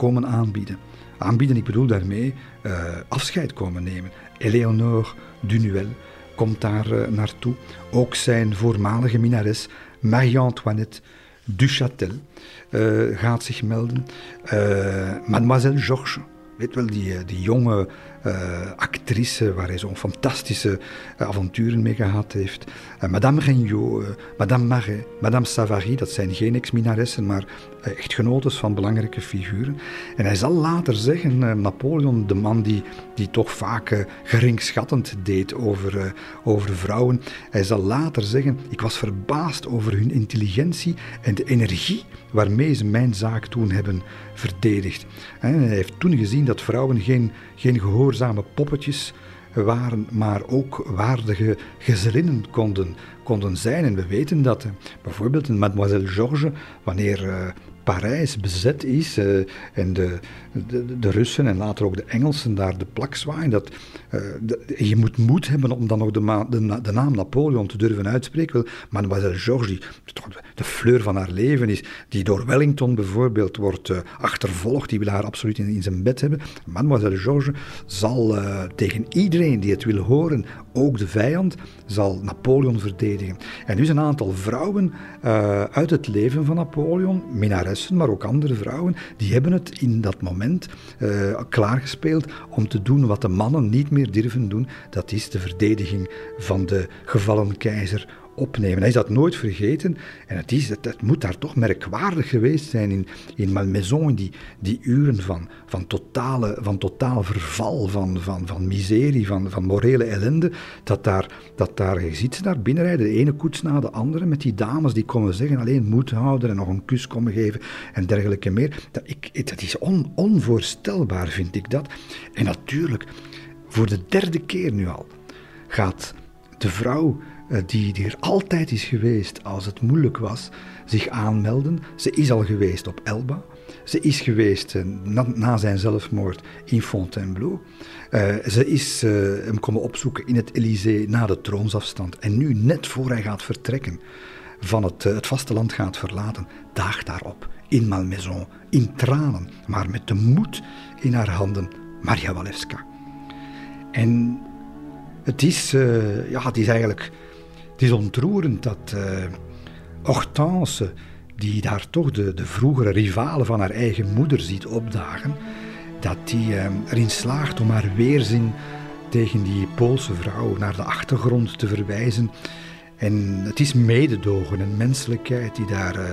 komen aanbieden. Aanbieden, ik bedoel daarmee uh, afscheid komen nemen. Eleonore Dunuel komt daar uh, naartoe. Ook zijn voormalige minares Marie-Antoinette Duchâtel uh, gaat zich melden. Mademoiselle Georges, weet wel, die, die jonge actrice waar hij zo'n fantastische avonturen mee gehad heeft. Madame Regnault, Madame Marais, Madame Savary, dat zijn geen ex-minaressen, maar echtgenotes van belangrijke figuren. En hij zal later zeggen, Napoleon, de man die, die toch vaak geringschattend deed over, over vrouwen, hij zal later zeggen, ik was verbaasd over hun intelligentie en de energie waarmee ze mijn zaak toen hebben verdedigd. Hij heeft toen gezien dat vrouwen geen, geen gehoor gehoorzame poppetjes waren, maar ook waardige gezellinnen konden, konden zijn. En we weten dat bijvoorbeeld in Mademoiselle Georges, wanneer Parijs bezet is uh, en de, de, Russen en later ook de Engelsen daar de plak zwaaien, dat, je moet moed hebben om dan nog de, de, naam Napoleon te durven uitspreken. Mademoiselle Georges, die toch de fleur van haar leven is, die door Wellington bijvoorbeeld wordt achtervolgd, die wil haar absoluut in, zijn bed hebben. Mademoiselle Georges zal tegen iedereen die het wil horen, ook de vijand, zal Napoleon verdedigen. En zijn een aantal vrouwen uit het leven van Napoleon, minaressen, maar ook andere vrouwen, die hebben het in dat moment uh, klaargespeeld om te doen wat de mannen niet meer durven doen. Dat is de verdediging van de gevallen keizer opnemen. Hij is dat nooit vergeten en het, is, het, het moet daar toch merkwaardig geweest zijn in, in Malmaison, die, die uren van, van, totale, van totaal verval, van, van, van miserie, van, van morele ellende, dat daar, dat daar, je ziet ze daar binnenrijden, de ene koets na de andere, met die dames die komen zeggen alleen moed houden en nog een kus komen geven en dergelijke meer. Dat, ik, dat is on, onvoorstelbaar, vind ik dat. En natuurlijk, voor de derde keer nu al, gaat de vrouw die, die er altijd is geweest als het moeilijk was, zich aanmelden. Ze is al geweest op Elba. Ze is geweest eh, na, zijn zelfmoord in Fontainebleau. Uh, ze is uh, hem komen opzoeken in het Elysée na de troonsafstand. En nu, net voor hij gaat vertrekken, van het, het vasteland gaat verlaten, daagt daarop in Malmaison, in tranen, maar met de moed in haar handen, Maria Walewska. En het is, ja, het is eigenlijk het is ontroerend dat uh, Hortense, die daar toch de, de vroegere rivalen van haar eigen moeder ziet opdagen, dat die uh, erin slaagt om haar weerzin tegen die Poolse vrouw naar de achtergrond te verwijzen. En het is mededogen en menselijkheid die daar, uh,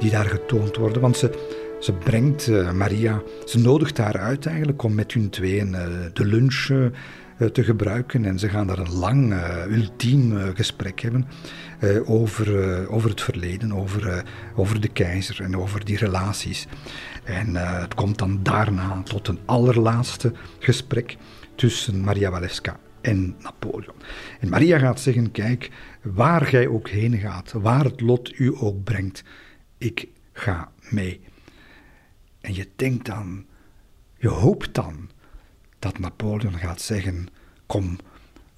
die daar getoond worden. Want ze, ze brengt Maria, ze nodigt haar uit eigenlijk om met hun tweeën de lunch te gebruiken. En ze gaan daar een lang, ultiem gesprek hebben over, over het verleden, over, over de keizer en over die relaties. En het komt dan daarna tot een allerlaatste gesprek tussen Maria Walewska en Napoleon. En Maria gaat zeggen: Kijk, waar gij ook heen gaat, waar het lot u ook brengt, ik ga mee. En je denkt dan, je hoopt dan dat Napoleon gaat zeggen: Kom,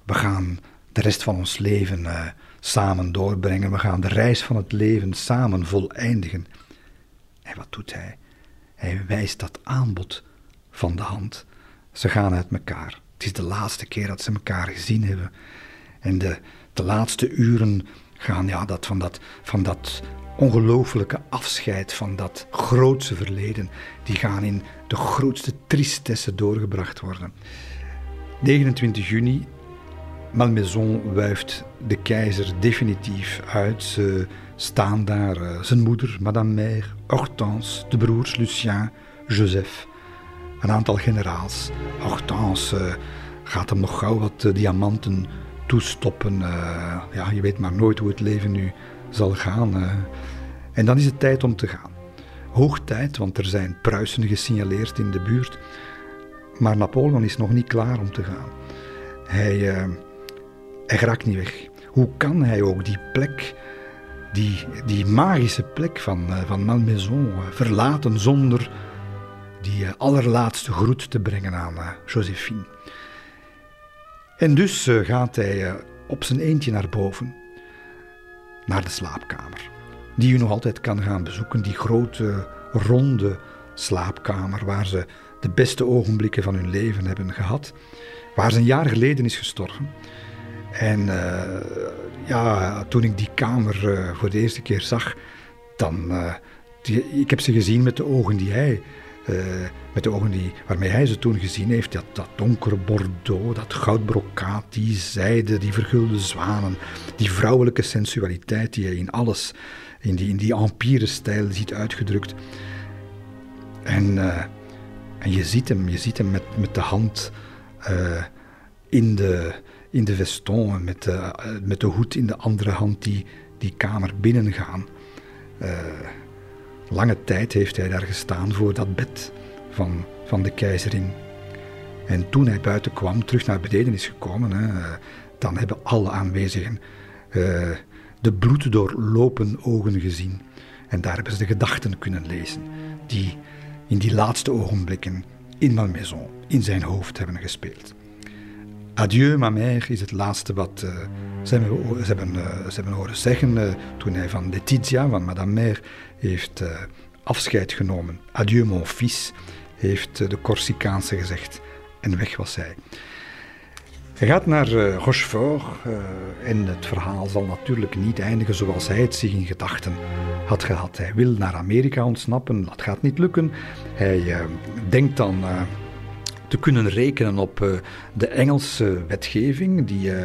we gaan de rest van ons leven uh, samen doorbrengen, we gaan de reis van het leven samen voleindigen. En wat doet hij? Hij wijst dat aanbod van de hand. Ze gaan uit elkaar. Het is de laatste keer dat ze elkaar gezien hebben. En de, de laatste uren gaan ja, dat, van, dat, van dat ongelooflijke afscheid, van dat grootse verleden, die gaan in de grootste tristesse doorgebracht worden. 29 juni, Malmaison wuift de keizer definitief uit. Ze staan daar, uh, zijn moeder, Madame Mère, Hortense, de broers Lucien, Joseph een aantal generaals. Hortense uh, gaat hem nog gauw wat uh, diamanten toestoppen. Uh, ja, je weet maar nooit hoe het leven nu zal gaan. En dan is het tijd om te gaan. Hoog tijd, want er zijn Pruisen gesignaleerd in de buurt. Maar Napoleon is nog niet klaar om te gaan. Hij, hij raakt niet weg. Hoe kan hij ook die plek, die, die magische plek van, van Malmaison, verlaten zonder die eh, allerlaatste groet te brengen aan eh, Josephine. En dus eh, gaat hij op zijn eentje naar boven, naar de slaapkamer, die u nog altijd kan gaan bezoeken, die grote, ronde slaapkamer waar ze de beste ogenblikken van hun leven hebben gehad, waar ze een jaar geleden is gestorven. En ja, toen ik die kamer voor de eerste keer zag, dan, ik heb ze gezien met de ogen die hij uh, met de ogen die, waarmee hij ze toen gezien heeft, dat, dat donkere bordeaux, dat goudbrokaat, die zijde, die vergulde zwanen, die vrouwelijke sensualiteit die hij in alles, in die, in die empire-stijl ziet uitgedrukt. En, uh, en je ziet hem, je ziet hem met, met de hand uh, in, de, in de veston, met de, met de hoed in de andere hand, die, die kamer binnengaan. Lange tijd heeft hij daar gestaan voor dat bed van, van de keizerin. En toen hij buiten kwam, terug naar beneden is gekomen, hè, dan hebben alle aanwezigen uh, de bloed doorlopen ogen gezien. En daar hebben ze de gedachten kunnen lezen, die in die laatste ogenblikken in Malmaison, in zijn hoofd hebben gespeeld. Adieu, ma mère is het laatste wat uh, ze, hebben, ze, hebben, uh, ze hebben horen zeggen uh, toen hij van Letizia, van Madame Mère, heeft afscheid genomen. Adieu, mon fils, heeft de Corsicaanse gezegd. En weg was hij. Hij gaat naar Rochefort en het verhaal zal natuurlijk niet eindigen zoals hij het zich in gedachten had gehad. Hij wil naar Amerika ontsnappen, dat gaat niet lukken. Hij denkt dan te kunnen rekenen op uh, de Engelse wetgeving, die, uh,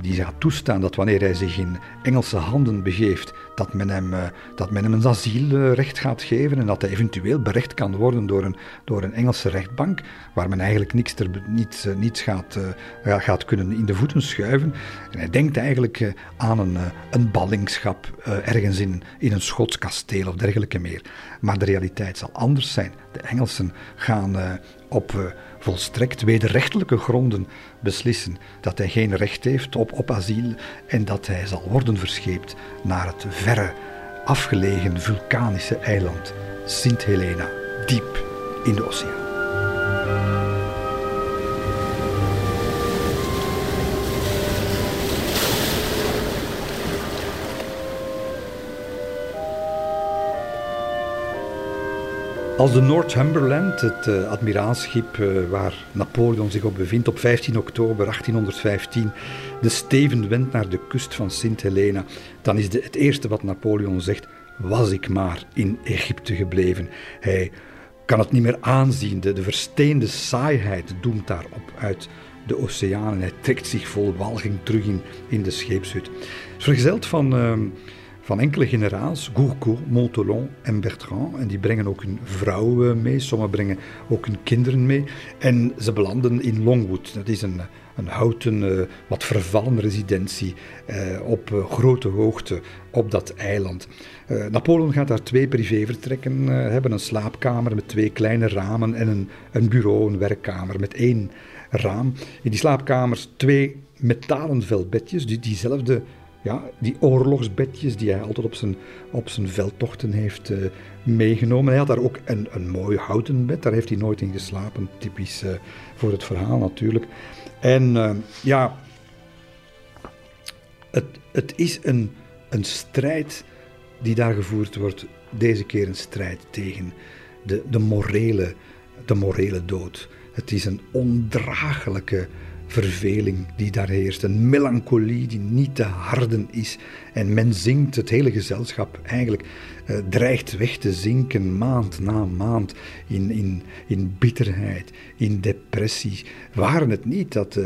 die gaat toestaan dat wanneer hij zich in Engelse handen begeeft, dat men hem, uh, dat men hem een asielrecht gaat geven en dat hij eventueel berecht kan worden door een, door een Engelse rechtbank, waar men eigenlijk niets, ter, niets, niets gaat, gaat kunnen in de voeten schuiven. En hij denkt eigenlijk aan een, een ballingschap ergens in, in een Schots kasteel of dergelijke meer. Maar de realiteit zal anders zijn. De Engelsen gaan op volstrekt wederrechtelijke gronden beslissen dat hij geen recht heeft op, op asiel en dat hij zal worden verscheept naar het verre, afgelegen vulkanische eiland Sint Helena, diep in de oceaan. Als de Northumberland, het uh, admiraalschip uh, waar Napoleon zich op bevindt, op 15 oktober 1815 de steven wendt naar de kust van Sint Helena, dan is de, het eerste wat Napoleon zegt: Was ik maar in Egypte gebleven. Hij kan het niet meer aanzien, de, de versteende saaiheid doemt daarop uit de oceaan en hij trekt zich vol walging terug in, in de scheepshut. Vergezeld van. Uh, van enkele generaals, Gourgaud, Montholon en Bertrand. En die brengen ook hun vrouwen mee, sommigen brengen ook hun kinderen mee. En ze belanden in Longwood. Dat is een, een houten, uh, wat vervallen residentie uh, op uh, grote hoogte op dat eiland. Napoleon gaat daar twee privévertrekken hebben: een slaapkamer met twee kleine ramen en een, een bureau, een werkkamer met één raam. In die slaapkamers twee metalen velbedjes, die, diezelfde ja, die oorlogsbedjes die hij altijd op zijn, op zijn veldtochten heeft uh, meegenomen. Hij had daar ook een, een mooi houten bed, daar heeft hij nooit in geslapen. Typisch uh, voor het verhaal natuurlijk. En uh, ja, het, het is een, een strijd die daar gevoerd wordt. Deze keer een strijd tegen de, de, morele, de morele dood. Het is een ondraaglijke verveling die daar heerst, een melancholie die niet te harden is. En men zingt, het hele gezelschap eigenlijk uh, dreigt weg te zinken maand na maand in, in, in bitterheid, in depressie. Waren het niet dat, uh,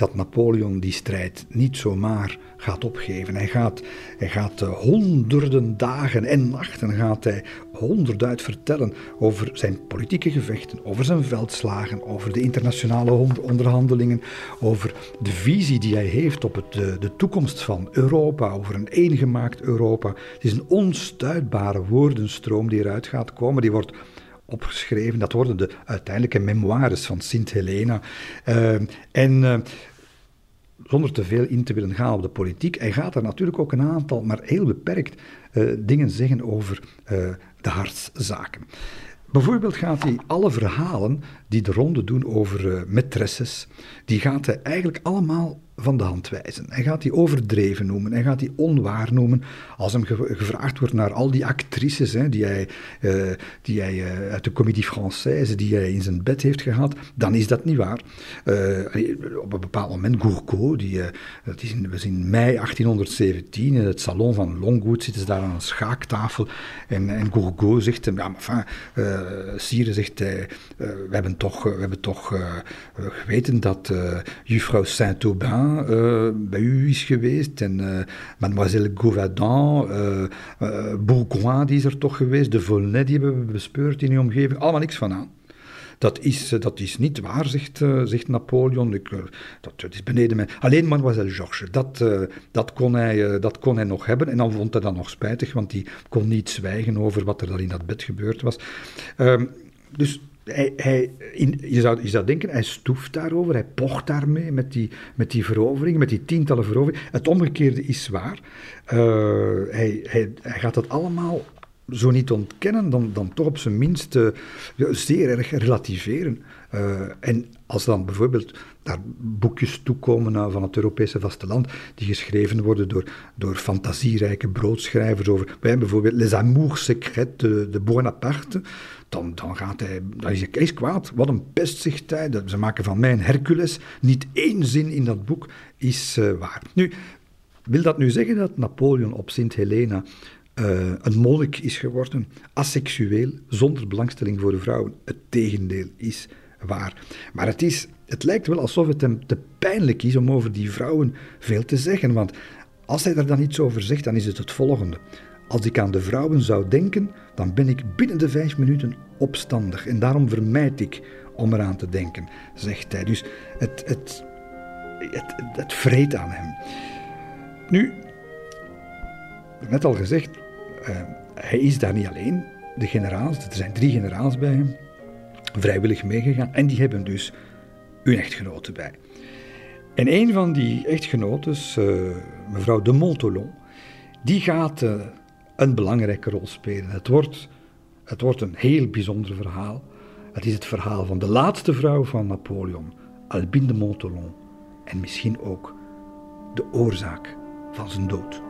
dat Napoleon die strijd niet zomaar gaat opgeven. Hij gaat, hij gaat uh, honderden dagen en nachten gaat hij honderd vertellen over zijn politieke gevechten, over zijn veldslagen, over de internationale onderhandelingen, over de visie die hij heeft op het, de, de toekomst van Europa, over een eengemaakt Europa. Het is een onstuitbare woordenstroom die eruit gaat komen, die wordt opgeschreven. Dat worden de uiteindelijke memoires van Sint Helena. Uh, en uh, zonder te veel in te willen gaan op de politiek. Hij gaat er natuurlijk ook een aantal, maar heel beperkt, uh, dingen zeggen over uh, de hartszaken. Bijvoorbeeld gaat hij alle verhalen die de ronde doen over uh, maîtresses, die gaat hij eigenlijk allemaal van de hand wijzen. Hij gaat die overdreven noemen, hij gaat die onwaar noemen. Als hem gevraagd wordt naar al die actrices hè, die hij, uh, die hij uh, uit de Comédie Française, die hij in zijn bed heeft gehad, dan is dat niet waar. Uh, op een bepaald moment, Gourgaud, die, dat is in, was in mei 1817 in het salon van Longwood, zitten ze daar aan een schaaktafel en, en Gourgaud zegt hem, ja, maar enfin, Sire zegt we hebben toch, we hebben toch geweten dat juffrouw Saint-Aubin uh, bij u is geweest. En uh, mademoiselle Gauvadan, uh, Bourgoin die is er toch geweest, de Volnay die hebben we bespeurd in uw omgeving. Allemaal niks van aan. Dat is, dat is niet waar, zegt, zegt Napoleon. Ik, dat, is beneden mij. Alleen mademoiselle Georges, dat, dat, kon hij, dat kon hij nog hebben. En dan vond hij dat nog spijtig, want hij kon niet zwijgen over wat er daar in dat bed gebeurd was. Ehm, dus hij, hij, je, zou, je zou denken, hij stoeft daarover, hij pocht daarmee met die, met die veroveringen, met die tientallen veroveringen. Het omgekeerde is waar. Uh, hij, hij, hij gaat dat allemaal zo niet ontkennen, dan, dan toch op zijn minst uh, zeer erg relativeren. Uh, en als dan bijvoorbeeld daar boekjes toekomen van het Europese vasteland, die geschreven worden door, door fantasierijke broodschrijvers over bijvoorbeeld Les Amours Secrets de, de Bonaparte, dan, dan, gaat hij, dan is hij is kwaad. Wat een pest, zegt hij. Ze maken van mij een Hercules. Niet één zin in dat boek is uh, waar. Nu, wil dat nu zeggen dat Napoleon op Sint Helena uh, een monnik is geworden, asexueel, zonder belangstelling voor de vrouwen? Het tegendeel is waar. Maar het, is, het lijkt wel alsof het hem te pijnlijk is om over die vrouwen veel te zeggen. Want als hij er dan iets over zegt, dan is het het volgende. Als ik aan de vrouwen zou denken, dan ben ik binnen de vijf minuten opstandig. En daarom vermijd ik om eraan te denken, zegt hij. Dus het, het, het, het vreet aan hem. Nu, net al gezegd, uh, hij is daar niet alleen. De generaals, er zijn drie generaals bij hem, vrijwillig meegegaan. En die hebben dus hun echtgenoten bij. En een van die echtgenotes, uh, mevrouw de Montolon, die gaat uh, een belangrijke rol spelen. Het wordt, het wordt een heel bijzonder verhaal. Het is het verhaal van de laatste vrouw van Napoleon, Albine de Montholon, en misschien ook de oorzaak van zijn dood.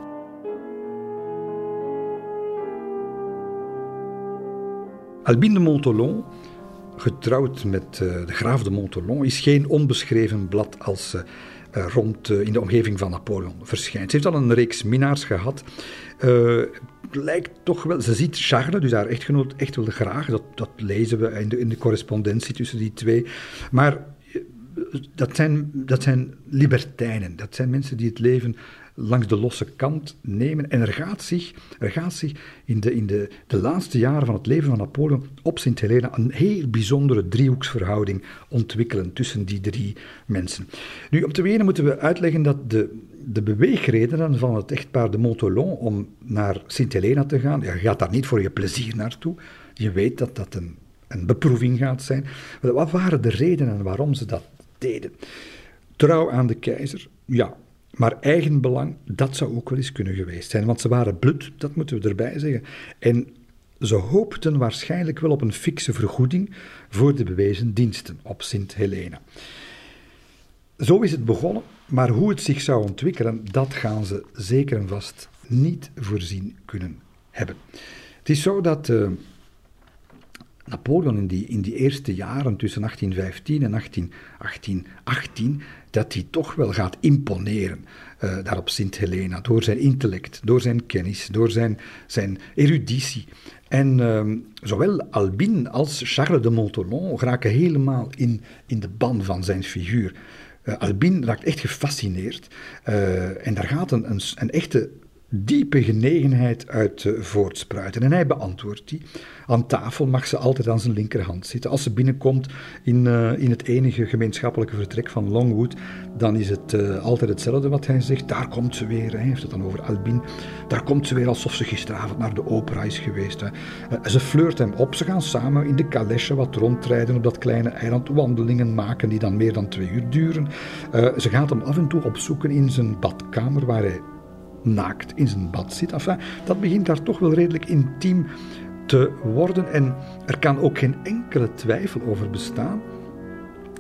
Albine de Montholon, getrouwd met uh, de graaf de Montholon, is geen onbeschreven blad als uh, rond uh, in de omgeving van Napoleon verschijnt. Ze heeft al een reeks minnaars gehad lijkt toch wel... Ze ziet Charles, dus haar echtgenoot, echt wel graag. Dat, dat lezen we in de, in de correspondentie tussen die twee. Maar dat, zijn, dat zijn libertijnen. Dat zijn mensen die het leven langs de losse kant nemen. En er gaat zich, er gaat zich in, de, in de, de laatste jaren van het leven van Napoleon op Sint Helena een heel bijzondere driehoeksverhouding ontwikkelen tussen die drie mensen. Nu, om te beginnen moeten we uitleggen dat de, de beweegredenen van het echtpaar de Montolon om naar Sint Helena te gaan, ja, je gaat daar niet voor je plezier naartoe. Je weet dat dat een, een beproeving gaat zijn. Wat waren de redenen waarom ze dat deden? Trouw aan de keizer, ja, maar eigenbelang, dat zou ook wel eens kunnen geweest zijn, want ze waren blut, dat moeten we erbij zeggen. En ze hoopten waarschijnlijk wel op een fikse vergoeding voor de bewezen diensten op Sint Helena. Zo is het begonnen, maar hoe het zich zou ontwikkelen, dat gaan ze zeker en vast niet voorzien kunnen hebben. Het is zo dat uh, Napoleon in die, in die eerste jaren tussen 1815 en 18, 1818 dat hij toch wel gaat imponeren uh, Sint Helena, door zijn intellect, door zijn kennis, door zijn, zijn eruditie. En uh, zowel Albin als Charles de Montolon raken helemaal in, in de ban van zijn figuur. Uh, Albin raakt echt gefascineerd uh, en daar gaat een, een, een echte diepe genegenheid uit voortspruiten. En hij beantwoordt die. Aan tafel mag ze altijd aan zijn linkerhand zitten. Als ze binnenkomt in, uh, in het enige gemeenschappelijke vertrek van Longwood, dan is het uh, altijd hetzelfde wat hij zegt. Daar komt ze weer, hij heeft het dan over Albin. Daar komt ze weer alsof ze gisteravond naar de opera is geweest. ze flirt hem op. Ze gaan samen in de calèche wat rondrijden op dat kleine eiland. Wandelingen maken die dan meer dan twee uur duren. ze gaat hem af en toe opzoeken in zijn badkamer, waar hij naakt in zijn bad zit. Enfin, dat begint daar toch wel redelijk intiem te worden. En er kan ook geen enkele twijfel over bestaan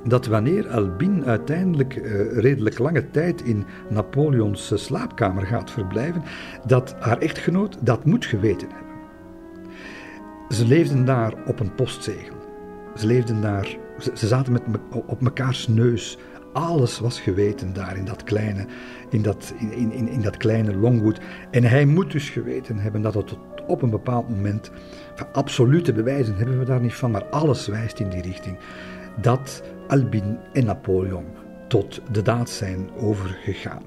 dat wanneer Albin uiteindelijk uh, redelijk lange tijd in Napoleons slaapkamer gaat verblijven, dat haar echtgenoot dat moet geweten hebben. Ze leefden daar op een postzegel. Ze leefden daar, ze, zaten met me, op mekaars neus. Alles was geweten daar in dat kleine, in dat, in, in, in dat kleine Longwood. En hij moet dus geweten hebben dat het op een bepaald moment, van absolute bewijzen hebben we daar niet van, maar alles wijst in die richting, dat Albin en Napoleon tot de daad zijn overgegaan.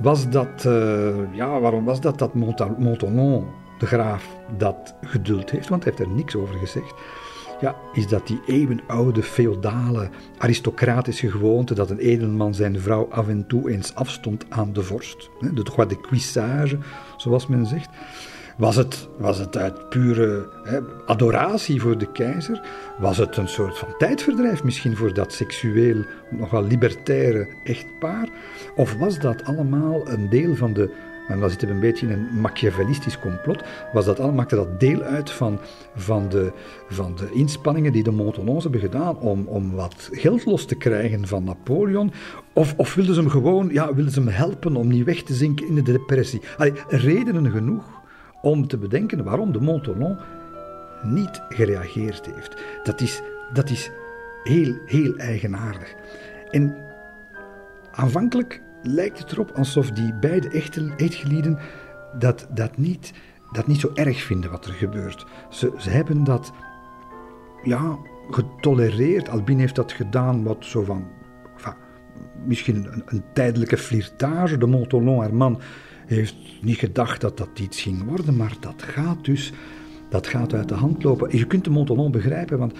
Was dat, uh, ja, waarom was dat dat Montauban, de graaf, dat geduld heeft? Want hij heeft er niks over gezegd ja, is dat die eeuwenoude, feodale, aristocratische gewoonte dat een edelman zijn vrouw af en toe eens afstond aan de vorst. De droit de cuissage, zoals men zegt. Was het, was het uit pure hè, adoratie voor de keizer? Was het een soort van tijdverdrijf misschien voor dat seksueel, nogal libertaire echtpaar? Of was dat allemaal een deel van de en zitten we een beetje in een machiavellistisch complot, was dat maakte dat deel uit van, van, de, van de inspanningen die de Montelons hebben gedaan om, om wat geld los te krijgen van Napoleon? Of, of wilden ze hem gewoon ja, wilden ze hem helpen om niet weg te zinken in de depressie? Allee, redenen genoeg om te bedenken waarom de Montelon niet gereageerd heeft. Dat is, dat is heel, heel eigenaardig. En aanvankelijk lijkt het erop alsof die beide echte echtgelieden dat, dat, niet, dat niet zo erg vinden wat er gebeurt. Ze, ze hebben dat ja, getolereerd. Albin heeft dat gedaan, wat zo van. misschien een, een, tijdelijke flirtage. De Montolon, haar man, heeft niet gedacht dat dat iets ging worden, maar dat gaat dus. Dat gaat uit de hand lopen. je kunt de Montolon begrijpen, want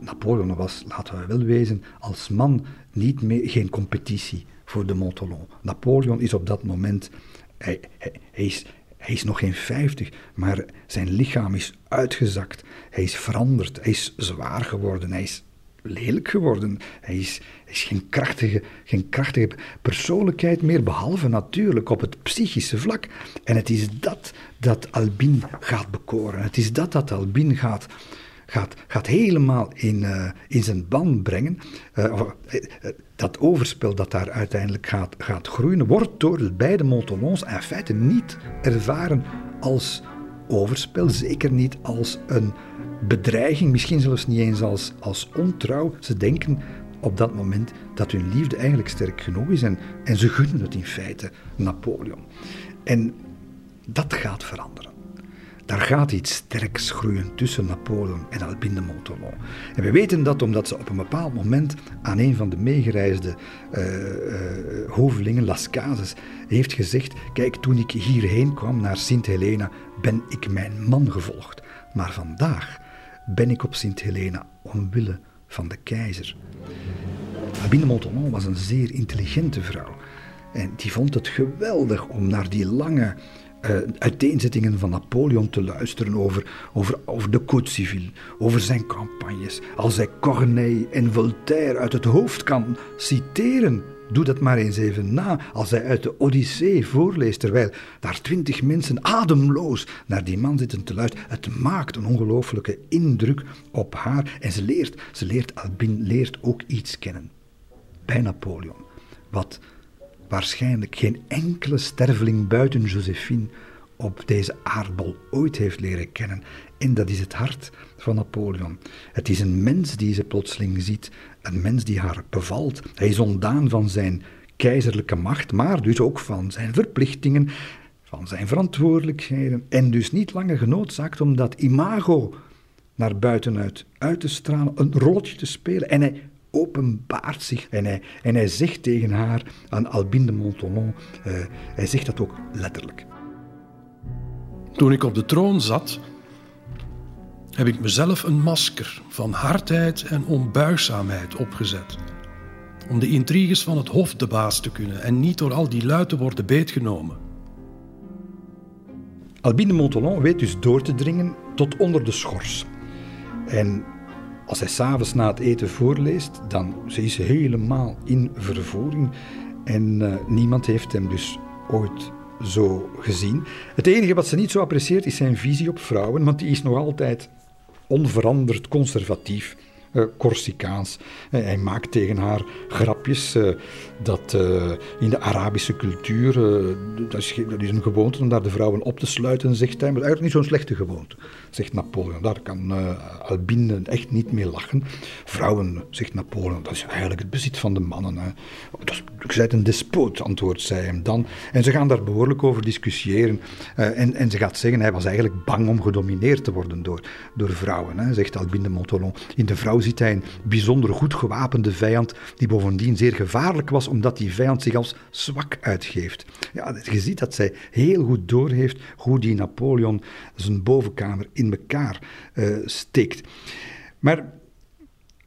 Napoleon was, laten we wel wezen, als man niet meer, geen competitie voor de Montolon. Napoleon is op dat moment, hij, hij, is, hij is nog geen vijftig, maar zijn lichaam is uitgezakt. Hij is veranderd, hij is zwaar geworden, hij is lelijk geworden. Hij is, hij is geen, krachtige, geen krachtige persoonlijkheid meer, behalve natuurlijk op het psychische vlak. En het is dat dat Albin gaat bekoren. Het is dat dat Albin gaat, gaat, gaat helemaal in, uh, in zijn ban brengen. Uh, dat overspel dat daar uiteindelijk gaat, gaat groeien, wordt door de beide Montolons in feite niet ervaren als overspel, zeker niet als een bedreiging, misschien zelfs niet eens als, als ontrouw. Ze denken op dat moment dat hun liefde eigenlijk sterk genoeg is en, en ze gunnen het in feite Napoleon. En dat gaat veranderen. Daar gaat iets sterks groeien tussen Napoleon en Albin de Montholon. En we weten dat omdat ze op een bepaald moment aan een van de meegereisde uh, hovelingen, Las Cases, heeft gezegd: Kijk, toen ik hierheen kwam naar Sint Helena, ben ik mijn man gevolgd. Maar vandaag ben ik op Sint Helena omwille van de keizer. Albin de was een zeer intelligente vrouw. En die vond het geweldig om naar die lange uh, uiteenzettingen van Napoleon te luisteren over, over, de Côte civile, over zijn campagnes. Als hij Corneille en Voltaire uit het hoofd kan citeren, doe dat maar eens even na. Als hij uit de Odyssee voorleest, terwijl daar twintig mensen ademloos naar die man zitten te luisteren. Het maakt een ongelooflijke indruk op haar. En ze leert, ze leert, Albin leert ook iets kennen. Bij Napoleon. Wat waarschijnlijk geen enkele sterveling buiten Josephine op deze aardbol ooit heeft leren kennen. En dat is het hart van Napoleon. Het is een mens die ze plotseling ziet, een mens die haar bevalt. Hij is ontdaan van zijn keizerlijke macht, maar dus ook van zijn verplichtingen, van zijn verantwoordelijkheden. En dus niet langer genoodzaakt om dat imago naar buitenuit uit te stralen, een rolletje te spelen. En hij openbaart zich en hij, en hij zegt tegen haar, aan Albin de Montolon, uh, hij zegt dat ook letterlijk. Toen ik op de troon zat, heb ik mezelf een masker van hardheid en onbuigzaamheid opgezet. Om de intriges van het hof de baas te kunnen en niet door al die lui te worden beetgenomen. Albin de Montolon weet dus door te dringen tot onder de schors. En als hij s'avonds na het eten voorleest, dan is ze helemaal in vervoering. En uh, niemand heeft hem dus ooit zo gezien. Het enige wat ze niet zo apprecieert is zijn visie op vrouwen, want die is nog altijd onveranderd conservatief. Uh, Corsicaans. Uh, hij maakt tegen haar grapjes. Dat in de Arabische cultuur, dat is, dat, is, een gewoonte om daar de vrouwen op te sluiten, zegt hij. Maar eigenlijk niet zo'n slechte gewoonte zegt Napoleon. Daar kan uh, Albine echt niet mee lachen. Vrouwen, zegt Napoleon, dat is eigenlijk het bezit van de mannen. Hè. Dat is, een despoot, antwoordt zij hem dan. En ze gaan daar behoorlijk over discussiëren. En, en ze gaat zeggen, hij was eigenlijk bang om gedomineerd te worden door, door vrouwen, hè, zegt Albine de Montolon. In de vrouw ziet hij een bijzonder goed gewapende vijand, die bovendien zeer gevaarlijk was, omdat die vijand zich als zwak uitgeeft. Ja, je ziet dat zij heel goed doorheeft hoe die Napoleon zijn bovenkamer in elkaar uh, steekt. Maar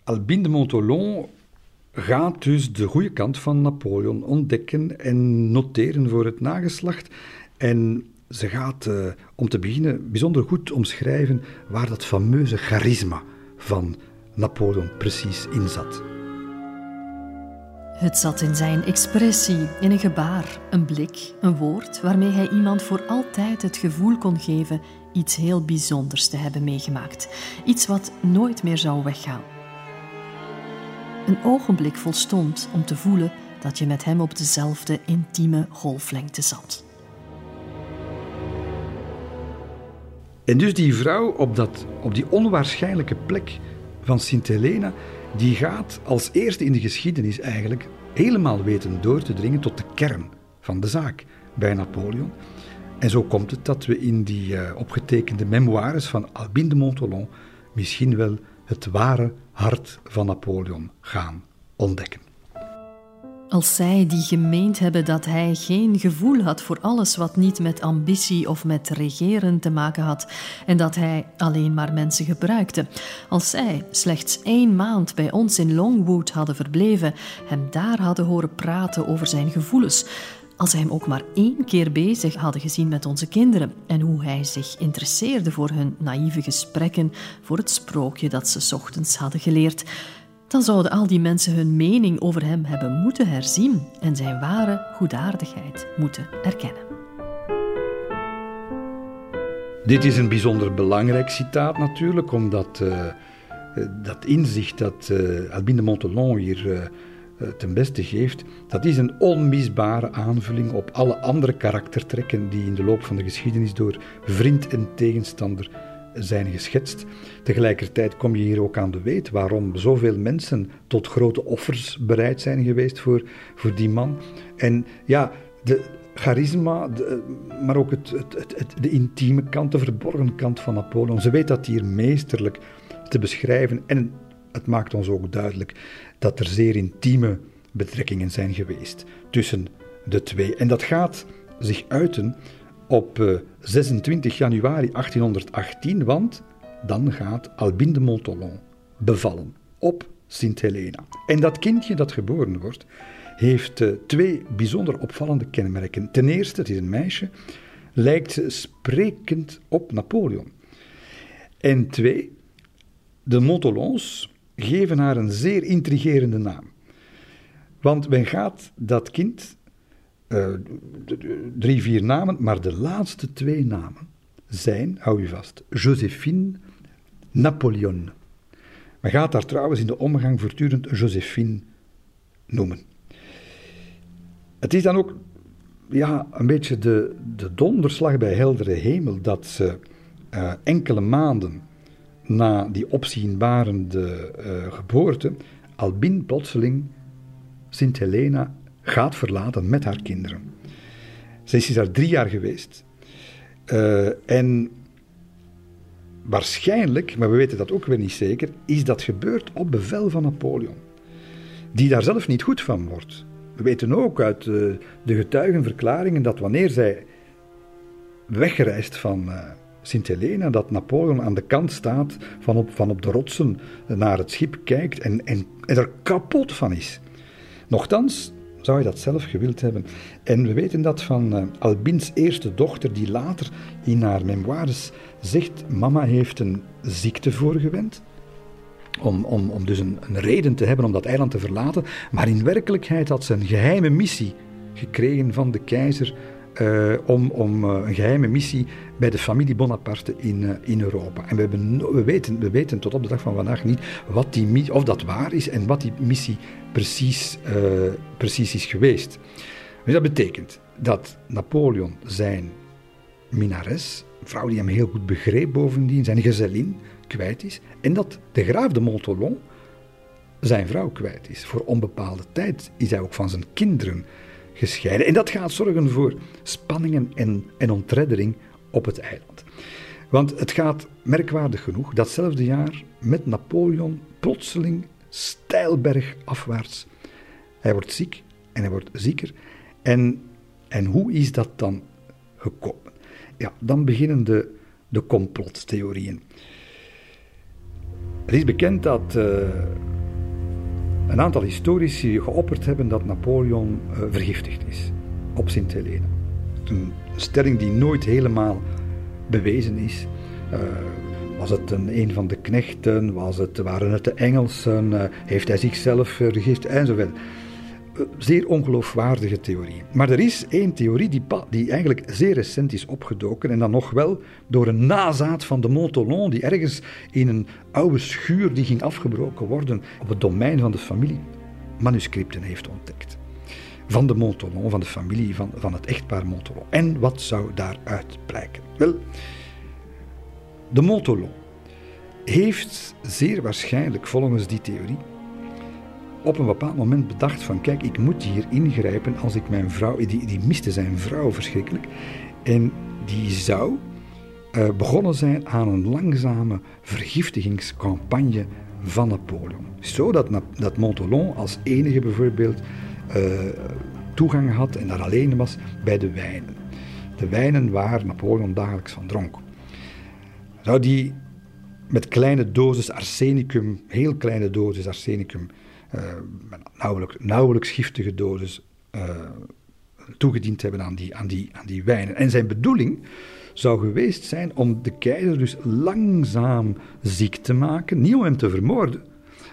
Albin de Montolon gaat dus de goede kant van Napoleon ontdekken en noteren voor het nageslacht. En ze gaat, uh, om te beginnen, bijzonder goed omschrijven waar dat fameuze charisma van Napoleon precies in zat. Het zat in zijn expressie, in een gebaar, een blik, een woord waarmee hij iemand voor altijd het gevoel kon geven iets heel bijzonders te hebben meegemaakt, iets wat nooit meer zou weggaan. Een ogenblik volstond om te voelen dat je met hem op dezelfde intieme golflengte zat. En dus die vrouw op, dat, op die onwaarschijnlijke plek van Sint Helena, die gaat als eerste in de geschiedenis eigenlijk helemaal weten door te dringen tot de kern van de zaak bij Napoleon. En zo komt het dat we in die uh, opgetekende memoires van Albin de Montolon misschien wel het ware hart van Napoleon gaan ontdekken. Als zij die gemeend hebben dat hij geen gevoel had voor alles wat niet met ambitie of met regeren te maken had en dat hij alleen maar mensen gebruikte. Als zij slechts één maand bij ons in Longwood hadden verbleven, hem daar hadden horen praten over zijn gevoelens, als ze hem ook maar één keer bezig hadden gezien met onze kinderen en hoe hij zich interesseerde voor hun naïeve gesprekken, voor het sprookje dat ze ochtends hadden geleerd, dan zouden al die mensen hun mening over hem hebben moeten herzien en zijn ware goedaardigheid moeten erkennen. Dit is een bijzonder belangrijk citaat natuurlijk, omdat uh, dat inzicht dat uh, Albin de hier uh, ten beste geeft, dat is een onmisbare aanvulling op alle andere karaktertrekken die in de loop van de geschiedenis door vriend en tegenstander zijn geschetst. Tegelijkertijd kom je hier ook aan de weet waarom zoveel mensen tot grote offers bereid zijn geweest voor, voor die man. En ja, de, charisma, de, maar ook het, het, het, de intieme kant, de verborgen kant van Napoleon. Ze weet dat hier meesterlijk te beschrijven en het maakt ons ook duidelijk dat er zeer intieme betrekkingen zijn geweest tussen de twee. En dat gaat zich uiten op 26 eh, januari 1818, want dan gaat Albin de Montolon bevallen op Sint Helena. En dat kindje dat geboren wordt, heeft eh, twee bijzonder opvallende kenmerken. Ten eerste, het is een meisje, lijkt sprekend op Napoleon. En twee, de Montolons geven haar een zeer intrigerende naam. Want men gaat dat kind, uh, drie, vier namen, maar de laatste twee namen zijn, hou je vast, Josephine Napoleon. Men gaat daar trouwens in de omgang voortdurend Josephine noemen. Het is dan ook ja, een beetje de, de donderslag bij heldere hemel dat ze uh, enkele maanden na die opzienbarende uh, geboorte Albin plotseling Sint Helena gaat verlaten met haar kinderen. Zij is daar drie jaar geweest. Uh, en waarschijnlijk, maar we weten dat ook weer niet zeker, is dat gebeurd op bevel van Napoleon. Die daar zelf niet goed van wordt. We weten ook uit de, de getuigenverklaringen dat wanneer zij wegreist van uh, Sint Helena, dat Napoleon aan de kant staat van op, van op de rotsen naar het schip kijkt en, en, en er kapot van is. Nochtans zou je dat zelf gewild hebben. En we weten dat van uh, Albins eerste dochter, die later in haar memoires zegt: Mama heeft een ziekte voorgewend. Om, om, om dus een, een reden te hebben om dat eiland te verlaten. Maar in werkelijkheid had ze een geheime missie gekregen van de keizer uh, om, om uh, een geheime missie bij de familie Bonaparte in, uh, in Europa. En we, hebben, we, weten, we weten tot op de dag van vandaag niet wat die of dat waar is en wat die missie precies, precies is geweest. Dus dat betekent dat Napoleon zijn minares, een vrouw die hem heel goed begreep bovendien, zijn gezellin, kwijt is. En dat de graaf de Montolon zijn vrouw kwijt is. Voor onbepaalde tijd is hij ook van zijn kinderen gescheiden. En dat gaat zorgen voor spanningen en, en ontreddering op het eiland. Want het gaat merkwaardig genoeg datzelfde jaar met Napoleon plotseling steilberg afwaarts. Hij wordt ziek en hij wordt zieker. En, en hoe is dat dan gekomen? Ja, dan beginnen de, de complottheorieën. Het is bekend dat uh, een aantal historici geopperd hebben dat Napoleon uh, vergiftigd is op Sint Helena. Een stelling die nooit helemaal bewezen is. Uh, was het een, een van de knechten? Was het, waren het de Engelsen? heeft hij zichzelf vergiftigd? Enzovoort zeer ongeloofwaardige theorie. Maar er is één theorie die, die eigenlijk zeer recent is opgedoken en dan nog wel door een nazaat van de Montolon die ergens in een oude schuur die ging afgebroken worden op het domein van de familie manuscripten heeft ontdekt. Van de Montolon, van de familie van, van het echtpaar Montolon. En wat zou daaruit blijken? Wel, de Montolon heeft zeer waarschijnlijk volgens die theorie op een bepaald moment bedacht van kijk, ik moet hier ingrijpen als ik mijn vrouw, die, die miste zijn vrouw verschrikkelijk, en die zou uh, begonnen zijn aan een langzame vergiftigingscampagne van Napoleon. Zodat dat Montolon als enige bijvoorbeeld uh, toegang had en daar alleen was bij de wijnen. De wijnen waar Napoleon dagelijks van dronk. Zou die met kleine doses arsenicum, heel kleine doses arsenicum, nauwelijks, nauwelijks giftige dosis uh, toegediend hebben aan die, aan, die, aan die wijnen. En zijn bedoeling zou geweest zijn om de keizer dus langzaam ziek te maken, niet om hem te vermoorden,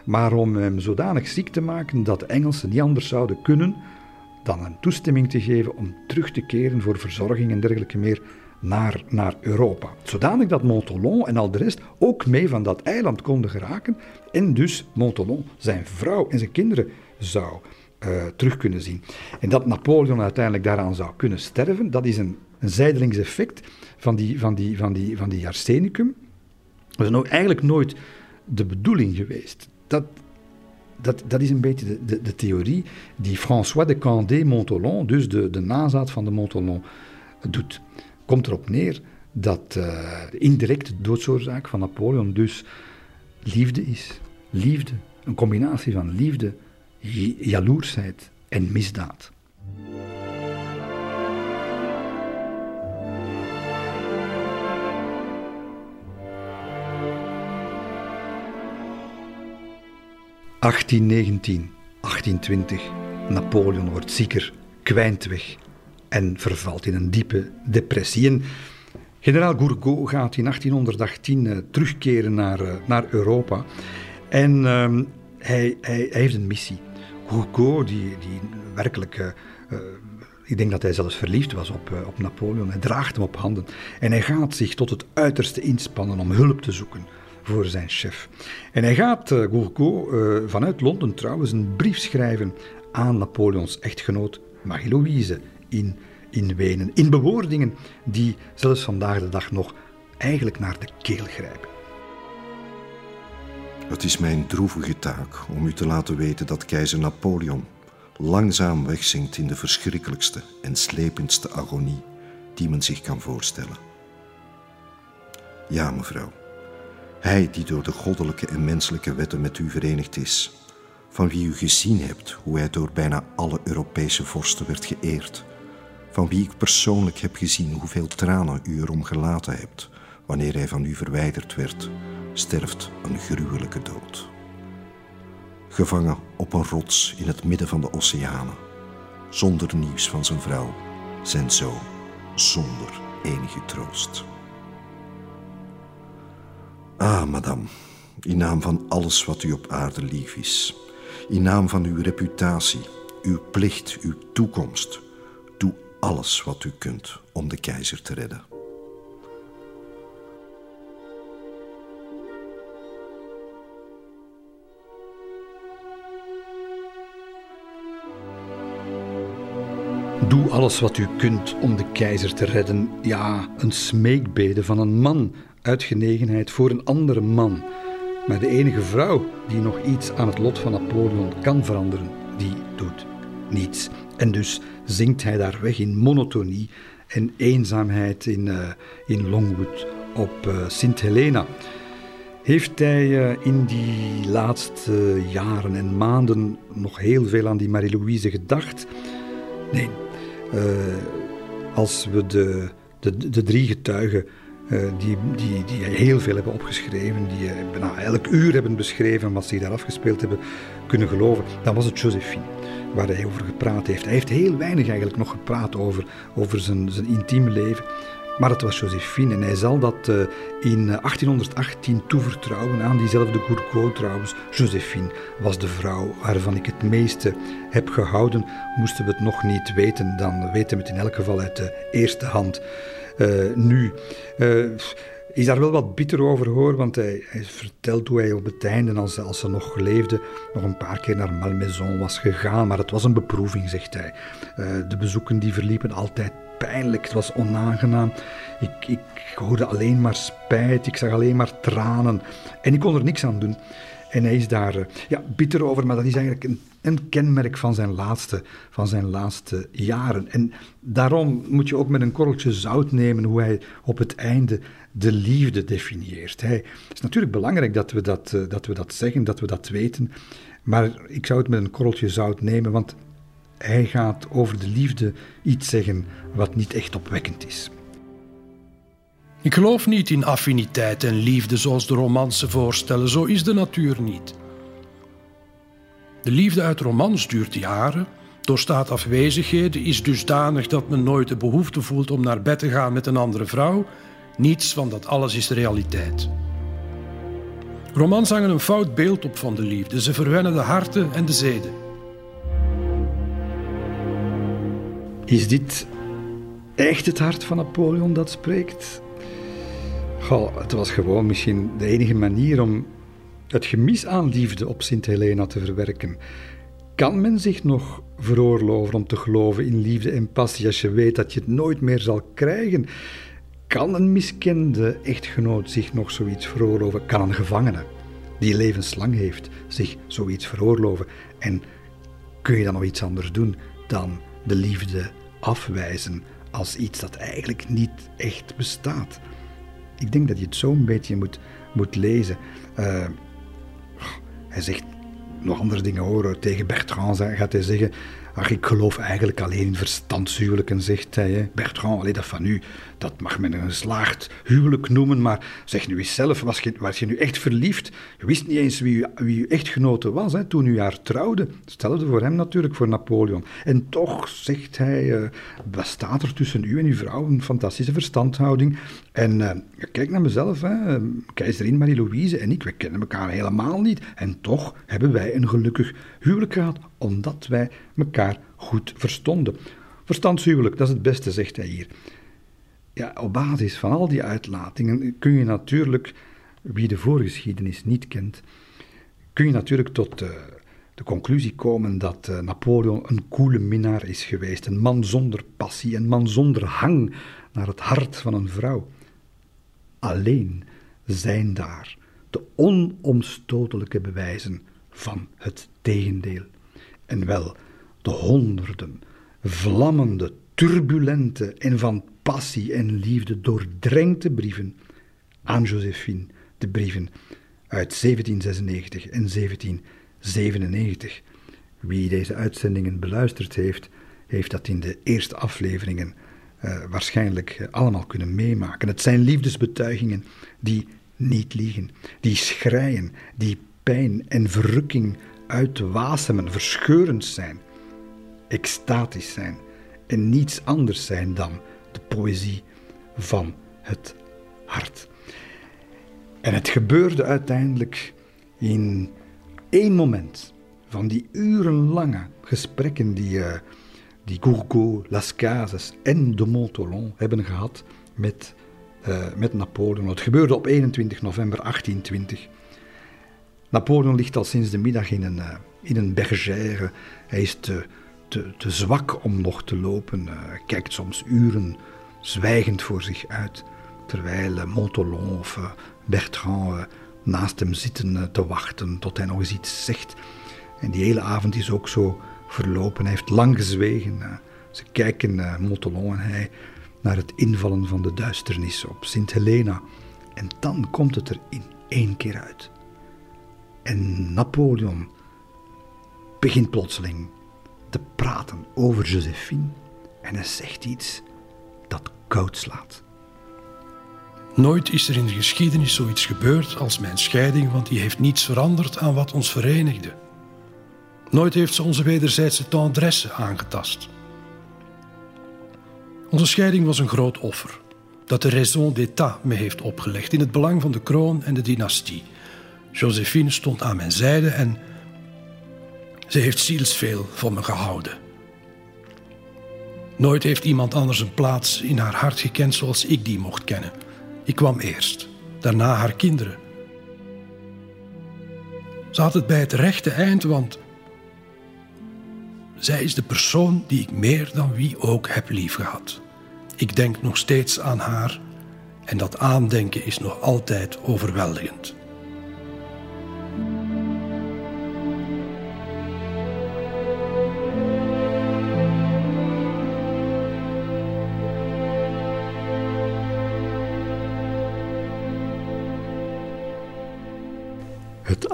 maar om hem zodanig ziek te maken dat de Engelsen niet anders zouden kunnen dan een toestemming te geven om terug te keren voor verzorging en dergelijke meer naar, naar Europa. Zodanig dat Montolon en al de rest ook mee van dat eiland konden geraken en dus Montolon zijn vrouw en zijn kinderen zou uh, terug kunnen zien. En dat Napoleon uiteindelijk daaraan zou kunnen sterven, dat is een, een zijdelings effect van die, van, die, van, die, van die arsenicum. Dat is nou eigenlijk nooit de bedoeling geweest. Dat, dat, dat is een beetje de, de, de theorie die François de Candé-Montolon, dus de, de nazaat van de Montolon, doet. Komt erop neer dat uh, de indirecte doodsoorzaak van Napoleon dus liefde is. Liefde, een combinatie van liefde, jaloersheid en misdaad. ...1819, 1820. Napoleon wordt zieker, kwijnt weg en vervalt in een diepe depressie. En generaal Gourgaud gaat in 1818 uh, terugkeren naar, uh, naar Europa. En uh, hij, hij, heeft een missie. Gourgaud, die, die werkelijk... Uh, ik denk dat hij zelfs verliefd was op, op Napoleon. Hij draagt hem op handen. En hij gaat zich tot het uiterste inspannen om hulp te zoeken voor zijn chef. En hij gaat, uh, Gourgaud, vanuit Londen trouwens, een brief schrijven aan Napoleons echtgenoot Marie-Louise in, in Wenen. In bewoordingen die zelfs vandaag de dag nog eigenlijk naar de keel grijpen. Het is mijn droevige taak om u te laten weten dat keizer Napoleon langzaam wegzinkt in de verschrikkelijkste en slependste agonie die men zich kan voorstellen. Ja, mevrouw, hij die door de goddelijke en menselijke wetten met u verenigd is, van wie u gezien hebt hoe hij door bijna alle Europese vorsten werd geëerd, van wie ik persoonlijk heb gezien hoeveel tranen u erom gelaten hebt wanneer hij van u verwijderd werd, sterft een gruwelijke dood. Gevangen op een rots in het midden van de oceanen, zonder nieuws van zijn vrouw, zijn zoon, zonder enige troost. Ah, madame, in naam van alles wat u op aarde lief is, in naam van uw reputatie, uw plicht, uw toekomst, alles wat u kunt om de keizer te redden. Doe alles wat u kunt om de keizer te redden. Ja, een smeekbede van een man uit genegenheid voor een andere man. Maar de enige vrouw die nog iets aan het lot van Napoleon kan veranderen, die doet niets. En dus zingt hij daar weg in monotonie en eenzaamheid in, uh, in Longwood op uh, Sint Helena. Heeft hij uh, in die laatste jaren en maanden nog heel veel aan die Marie-Louise gedacht? Nee. als we de, de, de drie getuigen die, die, die heel veel hebben opgeschreven, die bijna elk uur hebben beschreven wat ze daar afgespeeld hebben, kunnen geloven, dan was het Josephine waar hij over gepraat heeft. Hij heeft heel weinig eigenlijk nog gepraat over, over zijn, zijn intieme leven. Maar het was Josephine en hij zal dat uh, in 1818 toevertrouwen aan diezelfde Gourgaud trouwens. Josephine was de vrouw waarvan ik het meeste heb gehouden. Moesten we het nog niet weten, dan weten we het in elk geval uit de eerste hand. Uh, nu is daar wel wat bitter over hoor, want hij, hij, vertelt hoe hij op het einde, als, als ze nog leefde, nog een paar keer naar Malmaison was gegaan. Maar het was een beproeving, zegt hij. Uh, de bezoeken die verliepen altijd pijnlijk, het was onaangenaam. Ik, ik hoorde alleen maar spijt, ik zag alleen maar tranen en ik kon er niks aan doen. En hij is daar uh, ja, bitter over, maar dat is eigenlijk een een kenmerk van zijn laatste, van zijn laatste jaren. En daarom moet je ook met een korreltje zout nemen hoe hij op het einde de liefde definieert. Het is natuurlijk belangrijk dat we dat, uh, dat we dat zeggen, dat we dat weten. Maar ik zou het met een korreltje zout nemen, want hij gaat over de liefde iets zeggen wat niet echt opwekkend is. Ik geloof niet in affiniteit en liefde zoals de romansen voorstellen. Zo is de natuur niet. De liefde uit romans duurt jaren, doorstaat afwezigheden, is dusdanig dat men nooit de behoefte voelt om naar bed te gaan met een andere vrouw. Niets van dat alles is realiteit. Romans hangen een fout beeld op van de liefde. Ze verwennen de harten en de zeden. Is dit echt het hart van Napoleon dat spreekt? Goh, het was gewoon misschien de enige manier om het gemis aan liefde op Sint Helena te verwerken. Kan men zich nog veroorloven om te geloven in liefde en passie als je weet dat je het nooit meer zal krijgen? Kan een miskende echtgenoot zich nog zoiets veroorloven? Kan een gevangene die levenslang heeft, zich zoiets veroorloven? En kun je dan nog iets anders doen dan de liefde afwijzen als iets dat eigenlijk niet echt bestaat? Ik denk dat je het zo een beetje moet, moet lezen. Uh, hij zegt nog andere dingen horen. Tegen Bertrand gaat hij zeggen Ach, ik geloof eigenlijk alleen in verstandshuwelijken, zegt hij. Hè. Bertrand, alleen dat van u, dat mag men een geslaagd huwelijk noemen, maar zeg nu eens zelf, was je, was je nu echt verliefd? Je wist niet eens wie, wie uw echtgenote was hè, toen u haar trouwde. Hetzelfde voor hem natuurlijk, voor Napoleon. En toch, zegt hij, uh, bestaat er tussen u en uw vrouw een fantastische verstandhouding. En uh, kijk naar mezelf, hè. keizerin Marie-Louise en ik, we kennen elkaar helemaal niet. En toch hebben wij een gelukkig huwelijk gehad, omdat wij elkaar goed verstonden. Verstandshuwelijk, dat is het beste, zegt hij hier. Ja, op basis van al die uitlatingen kun je natuurlijk, wie de voorgeschiedenis niet kent, kun je natuurlijk tot de, de conclusie komen dat uh, Napoleon een koele minnaar is geweest, een man zonder passie, een man zonder hang naar het hart van een vrouw. Alleen zijn daar de onomstotelijke bewijzen van het tegendeel. En wel de honderden vlammende, turbulente en van passie en liefde doordrenkte brieven aan Josephine, de brieven uit 1796 en 1797. Wie deze uitzendingen beluisterd heeft, heeft dat in de eerste afleveringen uh, waarschijnlijk allemaal kunnen meemaken. Het zijn liefdesbetuigingen die niet liegen, die schreien, die pijn en verrukking uitwasemen, verscheurend zijn, extatisch zijn en niets anders zijn dan de poëzie van het hart. En het gebeurde uiteindelijk in één moment van die urenlange gesprekken die, uh, die Gourgaud, Las Cases en de Montolon hebben gehad met, uh, met Napoleon. Het gebeurde op 21 november 1820. Napoleon ligt al sinds de middag in een, uh, in een bergère. Hij is te, te, te zwak om nog te lopen. Kijkt soms uren zwijgend voor zich uit, terwijl uh, Montolon of uh, Bertrand naast hem zitten te wachten tot hij nog eens iets zegt. En die hele avond is ook zo verlopen. Hij heeft lang gezwegen. ze kijken, Montolon en hij, naar het invallen van de duisternis op Sint Helena. En dan komt het er in één keer uit. En Napoleon begint plotseling te praten over Josephine en hij zegt iets koud. Nooit is er in de geschiedenis zoiets gebeurd als mijn scheiding, want die heeft niets veranderd aan wat ons verenigde. Nooit heeft ze onze wederzijdse tendresse aangetast. Onze scheiding was een groot offer dat de raison d'état me heeft opgelegd in het belang van de kroon en de dynastie. Josephine stond aan mijn zijde en ze heeft zielsveel van me gehouden. Nooit heeft iemand anders een plaats in haar hart gekend zoals ik die mocht kennen. Ik kwam eerst, daarna haar kinderen. Ze had het bij het rechte eind, want zij is de persoon die ik meer dan wie ook heb liefgehad. Ik denk nog steeds aan haar en dat aandenken is nog altijd overweldigend.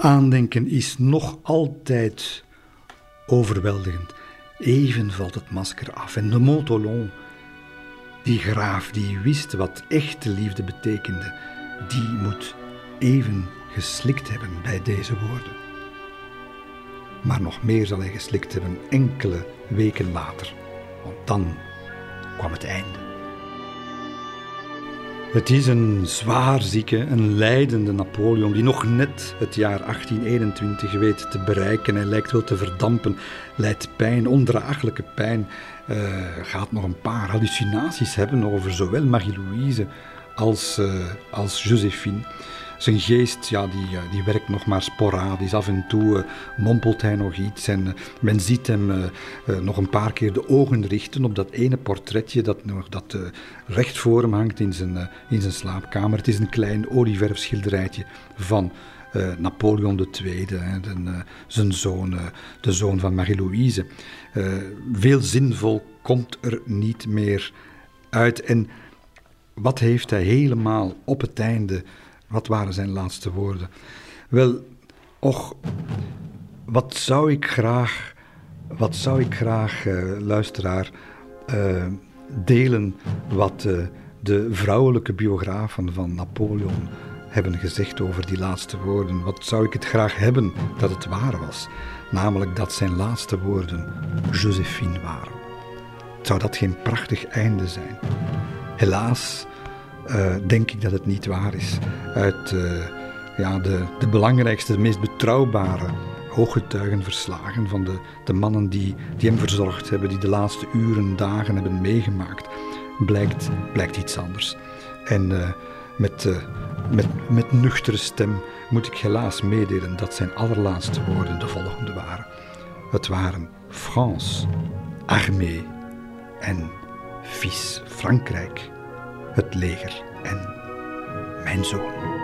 Aandenken is nog altijd overweldigend. Even valt het masker af en de Montolon, die graaf die wist wat echte liefde betekende, die moet even geslikt hebben bij deze woorden. Maar nog meer zal hij geslikt hebben enkele weken later, want dan kwam het einde. Het is een zwaarzieke, een lijdende Napoleon die nog net het jaar 1821 weet te bereiken. Hij lijkt wel te verdampen, lijdt pijn, ondraaglijke pijn. Uh, gaat nog een paar hallucinaties hebben over zowel Marie-Louise als, uh, als Josephine. Zijn geest, ja, die, eh, die werkt nog maar sporadisch. Af en toe uh, mompelt hij nog iets en uh, men ziet hem nog een paar keer de ogen richten op dat ene portretje dat, dat recht voor hem hangt in zijn, in zijn slaapkamer. Het is een klein olieverfschilderijtje van Napoleon II, zijn zoon, de zoon van Marie-Louise. veel zinvol komt er niet meer uit. En wat heeft hij helemaal op het einde, wat waren zijn laatste woorden? Wel, och, wat zou ik graag, wat zou ik graag, luisteraar, delen wat de vrouwelijke biografen van Napoleon hebben gezegd over die laatste woorden. Wat zou ik het graag hebben dat het waar was? Namelijk dat zijn laatste woorden Josephine waren. Zou dat geen prachtig einde zijn? Helaas uh, denk ik dat het niet waar is. Uit uh, ja, de, de belangrijkste, de meest betrouwbare hooggetuigenverslagen van de, de mannen die, die hem verzorgd hebben, die de laatste uren, dagen hebben meegemaakt, blijkt, blijkt iets anders. En uh, met, met, met nuchtere stem moet ik helaas meedelen dat zijn allerlaatste woorden de volgende waren. Het waren France, armée en fils Frankrijk, het leger en mijn zoon.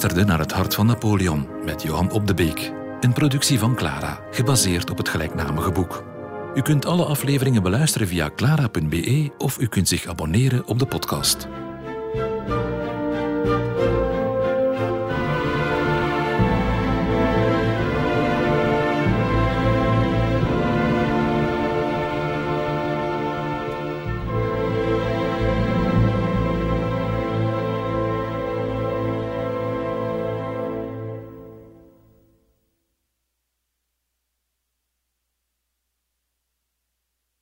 Luisterde naar Het Hart van Napoleon met Johan Op de Beek. Een productie van Clara, gebaseerd op het gelijknamige boek. U kunt alle afleveringen beluisteren via clara.be of u kunt zich abonneren op de podcast.